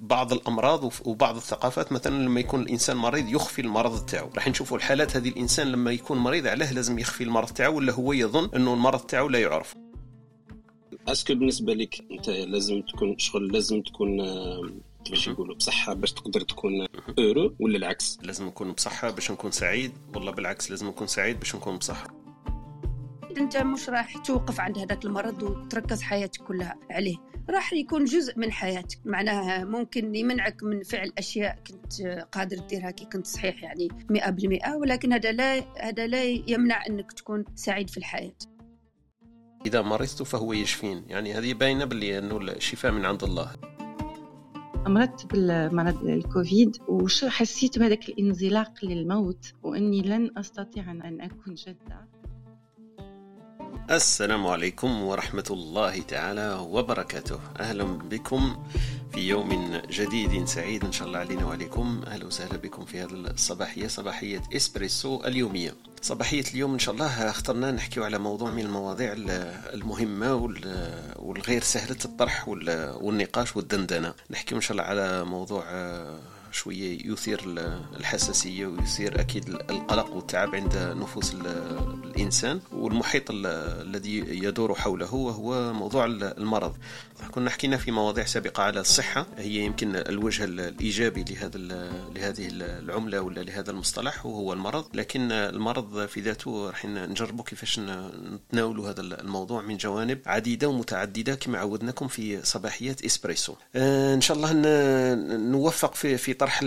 بعض الأمراض وبعض الثقافات مثلا لما يكون الإنسان مريض يخفي المرض تاعو راح نشوفوا الحالات هذه الإنسان لما يكون مريض علاه لازم يخفي المرض تاعو ولا هو يظن إنه المرض تاعو لا يعرف. est-ce que بالنسبة لك أنت لازم تكون شغل لازم تكون كيفاش يقولوا بصحة باش تقدر تكون heureux ولا العكس؟ لازم نكون بصحة باش نكون سعيد والله بالعكس لازم نكون سعيد باش نكون بصحة. أنت مش راح توقف عند هذاك المرض وتركز حياتك كلها عليه. راح يكون جزء من حياتك. معناها ممكن يمنعك من فعل أشياء كنت قادر تديرها كي كنت صحيح يعني 100% ولكن هذا لا هذا لا يمنع إنك تكون سعيد في الحياة. إذا مرضت فهو يشفين. يعني هذه باينة باللي إنه الشفاء من عند الله. مرضت بالمرض الكوفيد وحسيت بهذاك الانزلاق للموت وإني لن أستطيع أن أكون جده السلام عليكم ورحمة الله تعالى وبركاته. أهلا بكم في يوم جديد سعيد إن شاء الله علينا وعليكم. أهلا وسهلا بكم في هذه الصباحية صباحية إسبريسو اليومية. صباحية اليوم إن شاء الله اخترنا نحكي على موضوع من المواضيع المهمة والغير سهلة الطرح والنقاش والدندنة. نحكي إن شاء الله على موضوع شوية يثير الحساسية ويثير أكيد القلق والتعب عند نفوس الإنسان. والمحيط الذي يدور حوله وهو موضوع المرض. كنا حكينا في مواضيع سابقة على الصحة. هي يمكن الوجه الإيجابي لهذا لهذه العملة ولا لهذا المصطلح وهو المرض. لكن المرض في ذاته راح نجربوا كيفاش نتناولوا هذا الموضوع من جوانب عديدة ومتعددة. كما عودناكم في صباحيات إسبريسو. آه، إن شاء الله نوفق في في طرح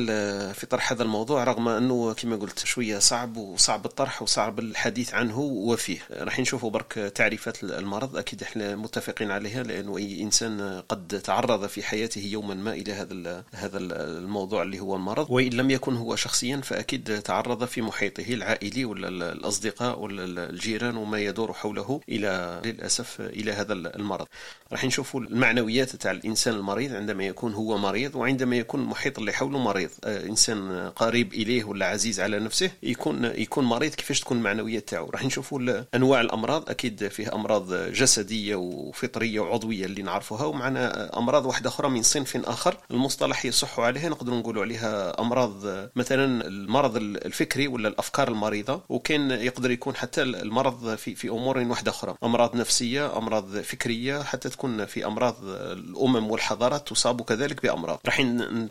في طرح هذا الموضوع رغم أنه كما قلت شوية صعب وصعب الطرح وصعب الحديث عنه وفيه. راح نشوفوا برك تعريفات المرض أكيد إحنا متفقين عليها لأنه أي إنسان الانسان قد تعرض في حياته يوما ما إلى هذا هذا الموضوع اللي هو المرض وإن لم يكن هو شخصيا فأكيد تعرض في محيطه العائلي ولا الأصدقاء ولا الجيران وما يدور حوله إلى للأسف إلى هذا المرض. راح نشوفوا المعنويات تاع الإنسان المريض عندما يكون هو مريض وعندما يكون المحيط اللي حوله مريض آه، إنسان قريب إليه ولا عزيز على نفسه يكون يكون مريض كيفاش تكون المعنويات تاعو. راح نشوفوا أنواع الأمراض أكيد فيه أمراض جسدية وفطرية وعضوية اللي نعرفوها ومعنا أمراض واحدة أخرى من صنف آخر. المصطلح يصح عليها نقدر نقولوا عليها أمراض مثلا المرض الفكري ولا الأفكار المريضة وكان يقدر يكون حتى المرض في في أمور واحدة أخرى. أمراض نفسية أمراض فكرية حتى تكون في أمراض الأمم والحضارات تصاب كذلك بأمراض. راح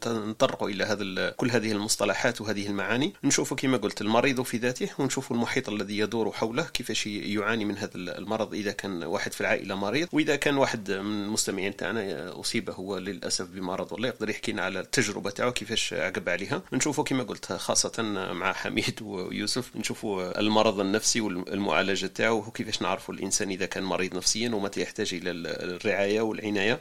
نطرقوا إلى هذا كل هذه المصطلحات وهذه المعاني. نشوفوا كما قلت المريض في ذاته ونشوفوا المحيط الذي يدور حوله كيفاش يعاني من هذا المرض إذا كان واحد في العائلة مريض وإذا كان واحد من المستمعين تاعنا اصيب هو للاسف بمرض ولا يقدر يحكي لنا على التجربة تاعو كيفاش عقب عليها. نشوفوا كما قلت خاصة مع حميد ويوسف نشوفوا المرض النفسي والمعالجة تاعو وكيفاش نعرفوا الإنسان إذا كان مريض نفسيا ومتى يحتاج إلى الرعاية والعناية.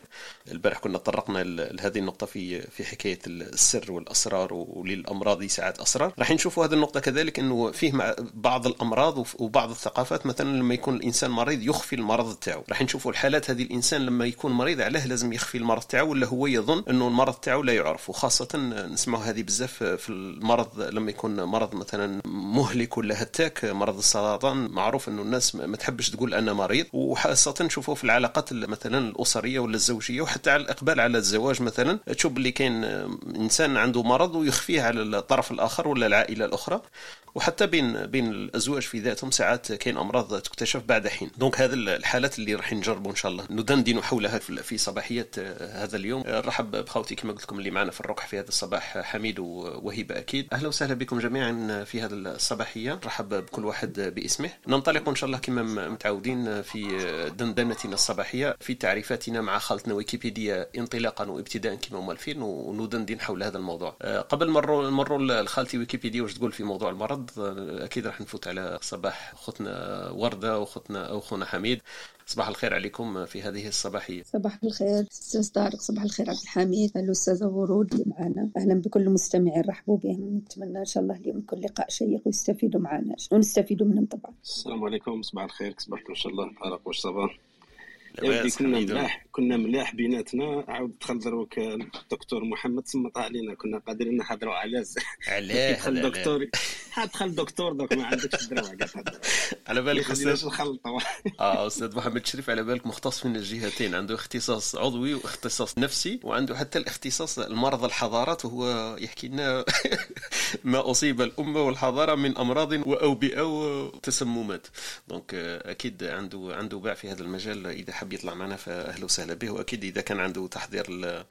البارح كنا تطرقنا لهذه النقطة في في حكاية السر. والأسرار وللأمراض ساعات أسرار. راح نشوفوا هذه النقطة كذلك إنه فيه بعض الأمراض وبعض الثقافات مثلا لما يكون الإنسان مريض يخفي المرض تاعو. راح نشوفوا الحالات هذه الإنسان لما يكون مريض عليه لازم يخفي المرض تاعو ولا هو يظن إنه المرض تاعو لا يعرف وخاصه نسمعوا هذه بزاف في المرض لما يكون مرض مثلا مهلك ولا هتاك مرض السرطان معروف إنه الناس ما تحبش تقول أنا مريض. وخاصة نشوفوه في العلاقات مثلا الأسرية ولا الزوجية وحتى على الإقبال على الزواج مثلا. تشوف اللي كاين إنسان عنده مرض ويخفيه على الطرف الآخر ولا العائلة الأخرى. وحتى بين بين الأزواج في ذاتهم ساعات كاين أمراض تكتشف بعد حين. دونك هذه الحالات اللي راح نجربوا إن شاء الله. ندندن حولها في صباحية هذا اليوم. نرحب بخوتي كما قلت لكم اللي معنا في الركح في هذا الصباح حميد وهبة أكيد. أهلا وسهلا بكم جميعا في هذه الصباحية. نرحب بكل واحد باسمه. ننطلق إن شاء الله كما متعودين في دندنتنا الصباحية في تعريفاتنا مع خالتنا ويكيبيديا انطلاقا وابتداء كما مالفين وندندن حول هذا الموضوع. قبل مروا مروا لخالتي ويكيبيديا واش تقول في موضوع المرض؟ الأرض أكيد راح نفوت على صباح أختنا وردة واختنا أخونا حميد. صباح الخير عليكم في هذه الصباحيه صباح الخير أستاذ طارق. صباح الخير عبد الحميد. الاستاذه ورود اللي معنا. أهلا بكل المستمعين. رحبوا بهم. نتمنى إن شاء الله اليوم يكون لقاء شيق ويستفيدوا معنا. ونستفيدوا منهم طبعا. السلام عليكم. صباح الخير. صباحكم إن شاء الله. طارق واش صباح؟ كنا ملاح كنا ملاح بيناتنا. عاود دخل دروك الدكتور محمد صمت علينا كنا قادرين نحضروا على علاه دخل دكتور دخل دكتور دوك ما عندكش دروع على بالك أستاذ؟ الخلطة. آه أستاذ محمد شريف على بالك مختص من الجهتين. عنده اختصاص عضوي واختصاص نفسي وعنده حتى الاختصاص المرض الحضارات وهو يحكي لنا ما أصيب الأمة والحضارة من أمراض واوبئه وتسممات دونك أكيد عنده عنده باع في هذا المجال إذا حب يطلع معنا فأهلا وسهلا به. وأكيد إذا كان عنده تحضير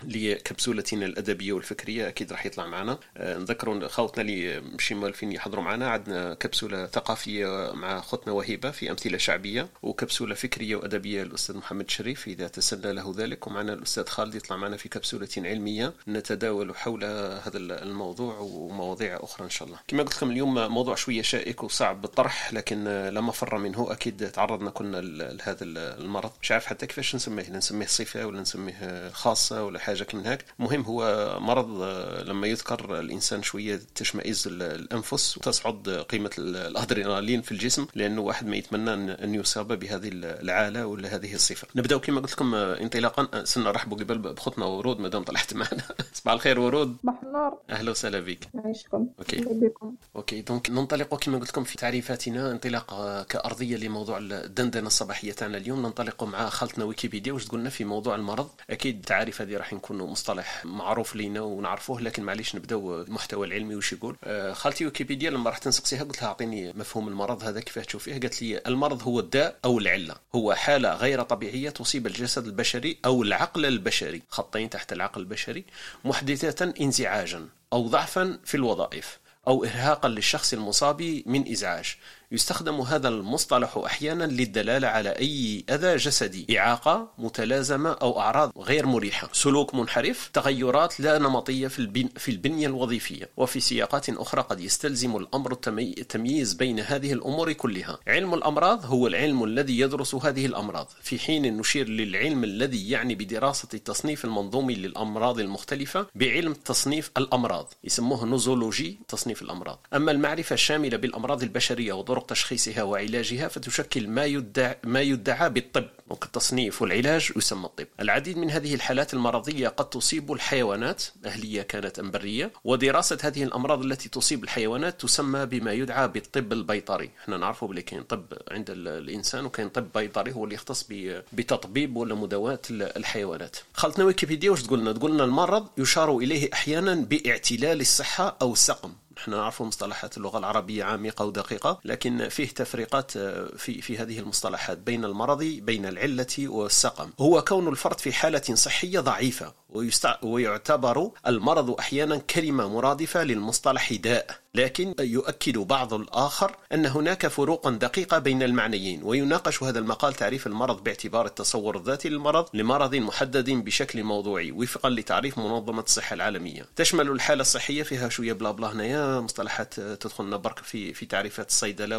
لكبسولتنا الأدبية والفكرية أكيد راح يطلع معنا. آه، نذكروا خوتنا اللي مشي مالفين يحضروا معنا عندنا كبسولة ثقافية مع خوتنا وهبه في أمثلة شعبية وكبسولة فكرية وأدبية للاستاذ محمد شريف إذا تسنى له ذلك. ومعنا الأستاذ خالد يطلع معنا في كبسولة علمية. نتداول حول هذا الموضوع ومواضيع أخرى إن شاء الله. كما قلت لكم اليوم موضوع شوية شائك وصعب بالطرح لكن لا مفر منه. أكيد تعرضنا كنا لهذا المرض. مش عارف حتى كيفاش نسميه؟ نسميه صفة ولا نسميه خاصة ولا حاجة من هيك المهم هو مرض لما يذكر الإنسان شوية تشمئز الأنفس وتصعد قيمة الأدرينالين في الجسم لأنه واحد ما يتمنى ان يصاب بهذه العالة ولا هذه الصفة. نبداو كما قلت لكم انطلاقا. سنرحبوا قبل بأختنا ورود مادام طلعت معنا صباح الخير ورود. صباح النور أهلا وسهلا بك عايشكم. OK. بكم OK. donc ننطلق كما قلت لكم في تعريفاتنا انطلاق كأرضية لموضوع الدندنة الصباحيه تاعنا اليوم. ننطلق مع خالتنا ويكيبيديا واش تقولنا في موضوع المرض؟ أكيد التعاريف هذه راح يكون مصطلح معروف لينا ونعرفوه لكن معليش نبداو المحتوى العلمي وش يقول. آه، خالتي ويكيبيديا لما رحت نسقسيها قلت لها أعطيني مفهوم المرض هذا كيفاه تشوفيه. قالت لي المرض هو الداء أو العلة. هو حالة غير طبيعية تصيب الجسد البشري أو العقل البشري. خطين تحت العقل البشري. محدثة انزعاجا أو ضعفا في الوظائف أو ارهاقا للشخص المصاب من إزعاج. يستخدم هذا المصطلح أحيانا للدلالة على أي أذى جسدي. إعاقة متلازمة أو أعراض غير مريحة. سلوك منحرف تغيرات لا نمطية في, البن في البنية الوظيفية. وفي سياقات أخرى قد يستلزم الأمر التمييز بين هذه الأمور كلها. علم الأمراض هو العلم الذي يدرس هذه الأمراض. في حين نشير للعلم الذي يعني بدراسة التصنيف المنظومي للأمراض المختلفة بعلم تصنيف الأمراض. يسموه نوزولوجي تصنيف الأمراض. أما المعرفة الشاملة بالأمراض البشرية وضرورة طرق تشخيصها وعلاجها فتشكل ما يدعى, ما يدعى بالطب دونك التصنيف والعلاج يسمى الطب. العديد من هذه الحالات المرضية قد تصيب الحيوانات أهلية كانت أم برية ودراسة هذه الأمراض التي تصيب الحيوانات تسمى بما يدعى بالطب البيطري. إحنا نعرفه بلي كاين طب عند الإنسان وكاين طب بيطري هو اللي يختص بتطبيب ولا مداواة الحيوانات. خلطنا ويكيبيديا واش تقولنا؟ تقولنا المرض يشار إليه أحيانا بإعتلال الصحة أو السقم. إحنا نعرف مصطلحات اللغة العربية عميقة ودقيقة لكن فيه تفريقات آه، في في هذه المصطلحات بين المرض بين العلة والسقم. هو كون الفرد في حالة صحية ضعيفة ويعتبر المرض أحيانا كلمة مرادفة للمصطلح داء. لكن يؤكد بعض الآخر أن هناك فروقا دقيقة بين المعنيين ويناقش هذا المقال تعريف المرض باعتبار التصور الذاتي للمرض لمرض محدد بشكل موضوعي وفقا لتعريف منظمة الصحة العالمية. تشمل الحالة الصحية فيها شوية بلا بلا هنايا مصطلحات تدخلنا برك في في تعريفات الصيدلة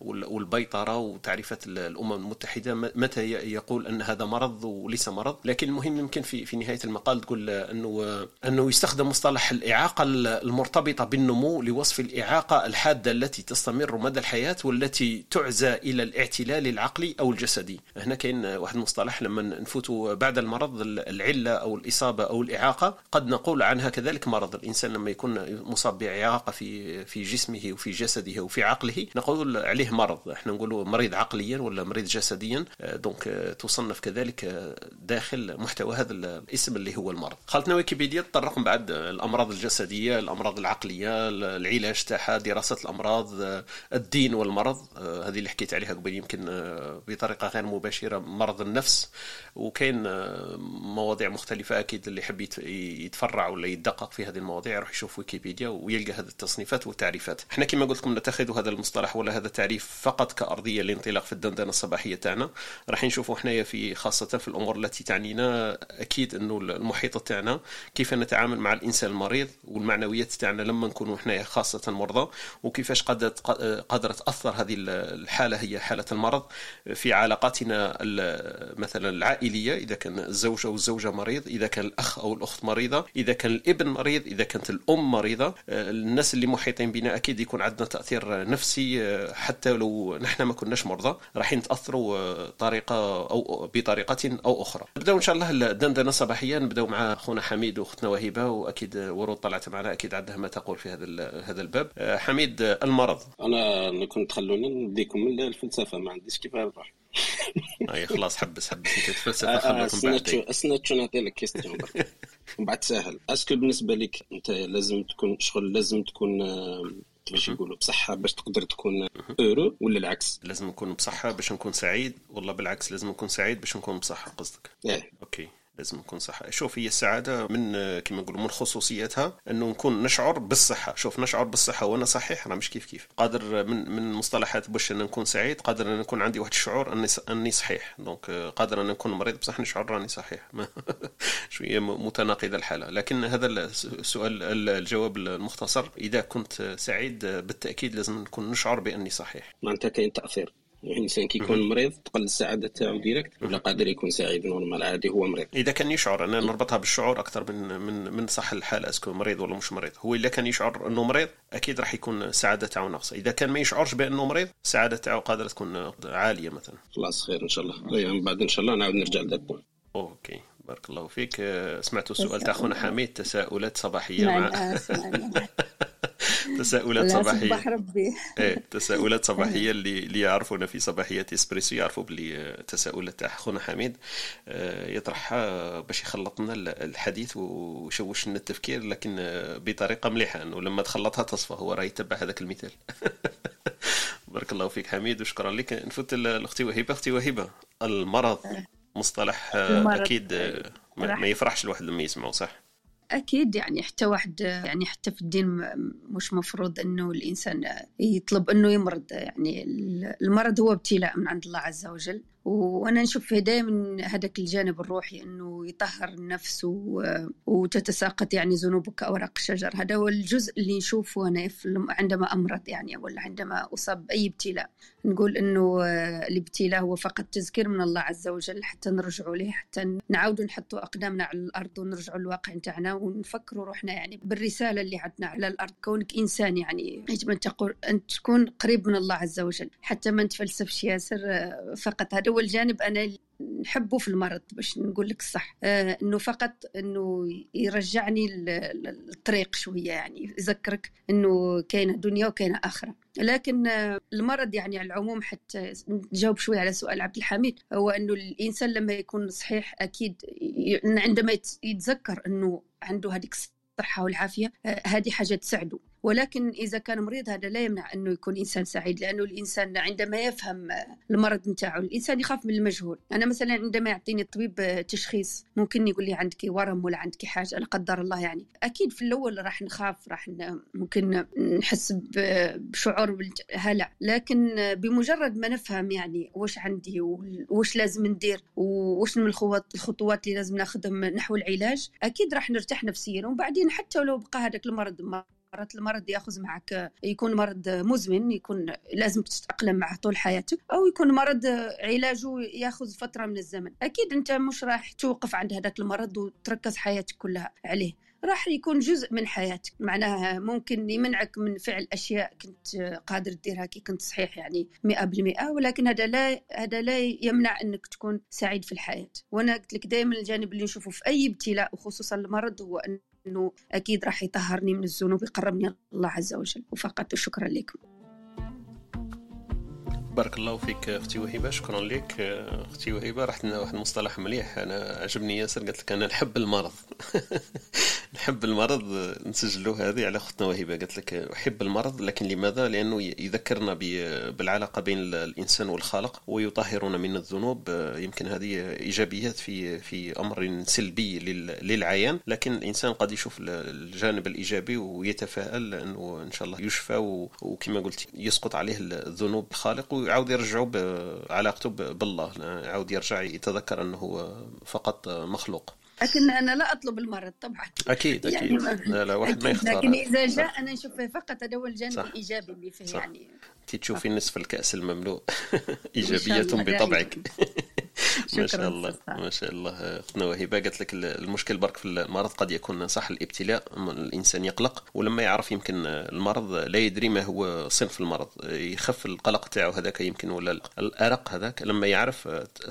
والبيطرة وتعريفات الأمم المتحدة متى يقول أن هذا مرض وليس مرض. لكن المهم يمكن في في نهاية المقال تقول أنه أنه يستخدم مصطلح الإعاقة المرتبطة بالنمو لوصف الإعاقة الحادة التي تستمر مدى الحياة والتي تعزى إلى الاعتلال العقلي أو الجسدي. هنا كاين واحد المصطلح لما نفوتوا بعد المرض العلة أو الإصابة أو الإعاقة قد نقول عنها كذلك مرض. الإنسان لما يكون مصاب بإعاقة في في جسمه وفي جسده وفي عقله نقول عليه مرض. إحنا نقولوا مريض عقليا ولا مريض جسديا. دونك تصنف كذلك داخل محتوى هذا الاسم اللي هو المرض. خلطنا ويكيبيديا تطرق بعد الأمراض الجسدية الأمراض العقلية العلاج تاعها دراسة الأمراض الدين والمرض هذه اللي حكيت عليها قبل يمكن بطريقة غير مباشرة مرض النفس. وكاين مواضيع مختلفة أكيد اللي يحب يتفرع ولا يدقق في هذه المواضيع يروح يشوف ويكيبيديا ويلقى هذه التصنيفات والتعريفات. إحنا كما قلت لكم نتخذ هذا المصطلح ولا هذا التعريف فقط كأرضية للانطلاق في الدندنة الصباحية تاعنا. راح نشوفوا حنايا في خاصة في الأمور التي تعنينا أكيد إنه المحيط تاعنا كيف نتعامل مع الإنسان المريض والمعنويات تاعنا لما نكونوا حنا معايا خاصة مرضى وكيفاش قدرت قدرت تأثر هذه الحالة هي حالة المرض في علاقاتنا مثلا العائليه إذا كان الزوج أو الزوجه مريض إذا كان الأخ أو الأخت مريضة إذا كان الإبن مريض إذا كانت الأم مريضة. الناس اللي محيطين بنا أكيد يكون عندنا تأثير نفسي حتى لو نحن ما كناش مرضى راح نتاثروا طريقة أو بطريقة أو أخرى. نبداو إن شاء الله الدندنة الصباحيه نبداو مع أخونا حميد وأختنا وهبه وأكيد ورود طلعت معنا أكيد عندها ما تقول في هذا هذا الباب. حميد المرض. أنا كنت خلوني نديكم الفلسفة ما عنديش كيف نروح اي خلاص حبس حبس. انت تفلسف خليكم بعد استنى نعطي لك question من بعد سهل. est-ce que بالنسبة لك انت لازم تكون شغل لازم تكون باش يقولوا بصحة باش تقدر تكون heureux ولا العكس؟ لازم نكون بصحة باش نكون سعيد والله بالعكس لازم نكون سعيد باش نكون بصحة قصدك. إيه. OK. لازم نكون صح شوف هي السعادة من كما نقولوا من خصوصياتها إنه نكون نشعر بالصحة. شوف نشعر بالصحة وأنا صحيح راه مش كيف كيف. قادر من من مصطلحات باش ان نكون سعيد قادر ان نكون عندي واحد الشعور أني أني صحيح. donc قادر ان نكون مريض بصح نشعر راني صحيح. شوية متناقضة الحالة. لكن هذا السؤال الجواب المختصر. إذا كنت سعيد بالتأكيد لازم نكون نشعر بأني صحيح. معناتها كاين تأثير. الانسان كي يكون مريض تقل السعادة تاعو direct ولا قادر يكون سعيد normal عادي هو مريض. إذا كان يشعر أنا نربطها بالشعور أكثر من من من صح الحال est-ce que مريض ولا مش مريض. هو إذا كان يشعر إنه مريض أكيد راح يكون السعاده تاعو ناقصة. إذا كان ما يشعرش بأنه مريض السعاده تاعو قادرة تكون عالية مثلا. خلاص خير إن شاء الله. من طيب، بعد إن شاء الله نعاود نرجع لذاك OK بارك الله فيك. سمعتوا السؤال تاع خونا حميد تساؤلات صباحية مع تساؤلات صباحية. ربي. إيه تساؤلات صباحية اللي اللي يعرفونا في صباحيات إسبريسو يعرفوا بلي تساؤلات تاع خونا حميد آه، يطرحها باش يخلط لنا الحديث ويشوش لنا التفكير لكن بطريقة مليحة إنه لما تخلطها تصفى هو راه يتبع هذاك المثال. بارك الله فيك حميد وشكرا لك. نفوت لاختي وهبه أختي وهبه المرض مصطلح المرض. أكيد ما يفرحش الواحد لما يسمعه صح؟ أكيد يعني حتى واحد يعني حتى في الدين مش مفروض إنه الإنسان يطلب إنه يمرض. يعني المرض هو ابتلاء من عند الله عز وجل. وأنا نشوف فيه دائما هذاك الجانب الروحي إنه يطهر النفس وتتساقط يعني ذنوبك كاوراق الشجر هذا هو الجزء اللي نشوفه أنا عندما أمرض يعني ولا عندما أصاب باي ابتلاء. نقول إنه الابتلاء هو فقط تذكير من الله عز وجل حتى نرجعوا له حتى نعاودوا نحطوا أقدامنا على الأرض ونرجعوا للواقع نتاعنا ونفكروا روحنا يعني بالرسالة اللي عندنا على الأرض. كونك إنسان يعني يجب أن تقول أن تكون قريب من الله عز وجل. حتى ما نتفلسفش ياسر فقط. هذا هو الجانب أنا نحبه في المرض باش نقول لك الصح. آه إنه فقط إنه يرجعني للطريق شوية يعني يذكرك إنه كاينة دنيا وكاينة آخرة. لكن آه المرض يعني على العموم حتى نجاوب شوية على سؤال عبد الحميد. هو إنه الإنسان لما يكون صحيح أكيد عندما يتذكر إنه عنده هذيك الصحة والعافية آه هذه حاجة تساعده. ولكن إذا كان مريض هذا لا يمنع أنه يكون إنسان سعيد لأنه الإنسان عندما يفهم المرض نتاعه الإنسان يخاف من المجهول. أنا مثلا عندما يعطيني الطبيب تشخيص ممكن يقول لي عندك ورم ولا عندك حاجة؟ لا قدر الله يعني. أكيد في الأول راح نخاف راح ممكن نحس بشعور بالهلع. لكن بمجرد ما نفهم يعني وش عندي وش لازم ندير وش من الخطوات اللي لازم ناخذهم نحو العلاج أكيد راح نرتاح نفسيا. وبعدين حتى لو بقى هذاك المرض مرات المرض ياخذ معك يكون مرض مزمن يكون لازم تتأقلم معه طول حياتك أو يكون مرض علاجه يأخذ فترة من الزمن. أكيد أنت مش راح توقف عند هذاك المرض وتركز حياتك كلها عليه. راح يكون جزء من حياتك. معناها ممكن يمنعك من فعل أشياء كنت قادر تديرها كي كنت صحيح يعني مئة بالمئة ولكن هذا لا هذا لا يمنع أنك تكون سعيد في الحياة. وأنا قلت لك دائما الجانب اللي نشوفه في أي ابتلاء وخصوصا المرض هو أن إنه أكيد راح يطهرني من الذنوب يقربني الله عز وجل. وفقط وشكرا لكم. بارك الله فيك أختي وهبه شكرا لك أختي وهبه رحت لنا واحد المصطلح مليح. أنا عجبني ياسر قالت لك أنا نحب المرض. نحب المرض نسجلوا هذه على أختنا وهبه قالت لك أحب المرض لكن لماذا؟ لأنه يذكرنا بالعلاقة بين الإنسان والخالق ويطهرنا من الذنوب. يمكن هذه إيجابيات في في أمر سلبي للعيان. لكن الإنسان قد يشوف الجانب الإيجابي ويتفائل انه إن شاء الله يشفى وكما قلت يسقط عليه الذنوب. الخالق ويعاود يرجعوا بعلاقته بالله يعاود يرجع يتذكر أنه فقط مخلوق. لكن أنا لا أطلب المرض طبعا. أكيد أكيد. يعني لا لا واحد ما يختار. لكن إذا جاء أنا نشوف فقط هذا هو الجانب الإيجابي اللي فيه صح. يعني. انت تشوفي نصف الكأس المملوء إيجابية بطبعك. ما شاء الله ما شاء الله أختنا وهبه قالت لك المشكل برك في المرض. قد يكون صح الابتلاء الإنسان يقلق ولما يعرف يمكن المرض لا يدري ما هو صنف المرض. يخف القلق تاعو هذاك يمكن ولا الأرق هذاك. لما يعرف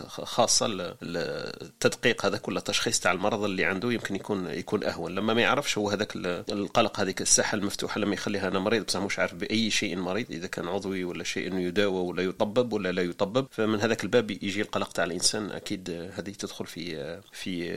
خاصة التدقيق هذاك ولا التشخيص تاع المرض اللي عنده يمكن يكون يكون أهون. لما ما يعرفش هو هذاك القلق هذيك الساحة المفتوحة لما يخليها أنا مريض بصح مش عارف بأي شيء مريض إذا كان عضوي ولا شيء إنه يداوى ولا يطبب ولا لا يطبب. فمن هذاك الباب يجي القلق تاع الإنسان. أكيد هذه تدخل في في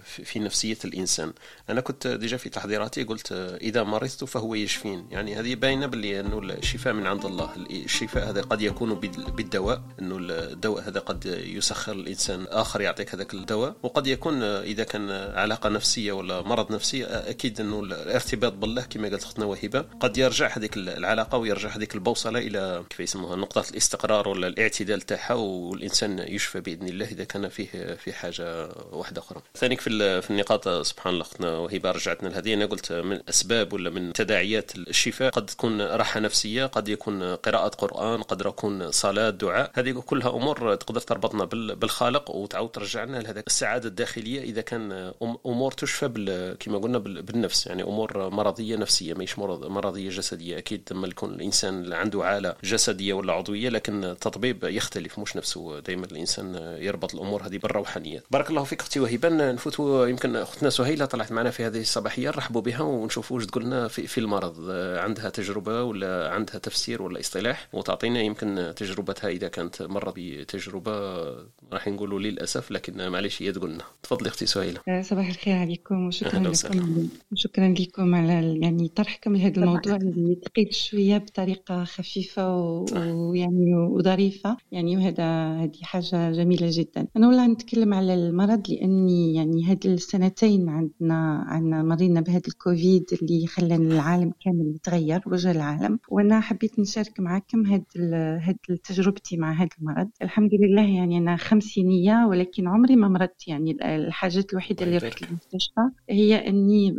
في نفسية الإنسان. أنا كنت ديجا في تحضيراتي قلت إذا مرضت فهو يشفين. يعني هذه باينة باللي أنه الشفاء من عند الله. الشفاء هذا قد يكون بالدواء أنه الدواء هذا قد يسخر الإنسان. آخر يعطيك هذاك الدواء. وقد يكون إذا كان علاقة نفسية ولا مرض نفسي أكيد أنه الارتباط بالله كما قالت اختنا وهبة قد يرجع هذيك العلاقة ويرجع هذيك البوصلة إلى كيف يسموها نقطة الاستقرار ولا الاعتدال تاعها والإنسان يشفى بإذن الله. إذا كان فيه في حاجة واحدة أخرى. ثانيك في في النقاط سبحان الله اختنا وهبة رجعتنا لهذه. أنا قلت من أسباب ولا من تداعيات الشفاء قد تكون راحة نفسية قد يكون قراءة قرآن قد يكون صلاة دعاء. هذه كلها أمور تقدر تربطنا بالخالق وتعاود ترجعنا لهذاك السعادة الداخلية. إذا كان أمور تشفى كما قلنا بالنفس يعني أمور مرضية نفسية ماهيش مرضية جسدية. أكيد لما يكون الإنسان عنده عالة جسدية ولا عضوية لكن التطبيب يختلف مش نفسه. دائما الإنسان يربط الأمور هذه بالروحانيات. بارك الله فيك أختي وهبة. نفوتوا يمكن أختنا سهيلة طلعت معنا في هذه الصباحية. نرحبوا بها ونشوفوا واش تقول لنا في, في المرض. عندها تجربة ولا عندها تفسير ولا اصطلاح؟ وتعطينا يمكن تجربتها إذا كانت مرت بتجربة. راح نقولوا للأسف لكن معليش هي تقول لنا تفضلي أختي سهيلة. آه، صباح الخير عليكم وشكرا لكم. وشكرا لكم على يعني طرحكم لهذا الموضوع اللي ثقيل شوية بطريقة خفيفة ويعني وظريفة. يعني وهذا هذه حاجة جميلة جدا. أنا والله نتكلم على المرض لأني يعني هذه السنتين عندنا عندنا مرينا بهذا الكوفيد اللي خلى العالم كامل يتغير وجه العالم. وأنا حبيت نشارك معكم هذه هذه تجربتي مع هذا المرض. الحمد لله يعني أنا خمسينية ولكن عمري ما مرضت. يعني الحاجات الوحيدة اللي رحت المستشفى هي أني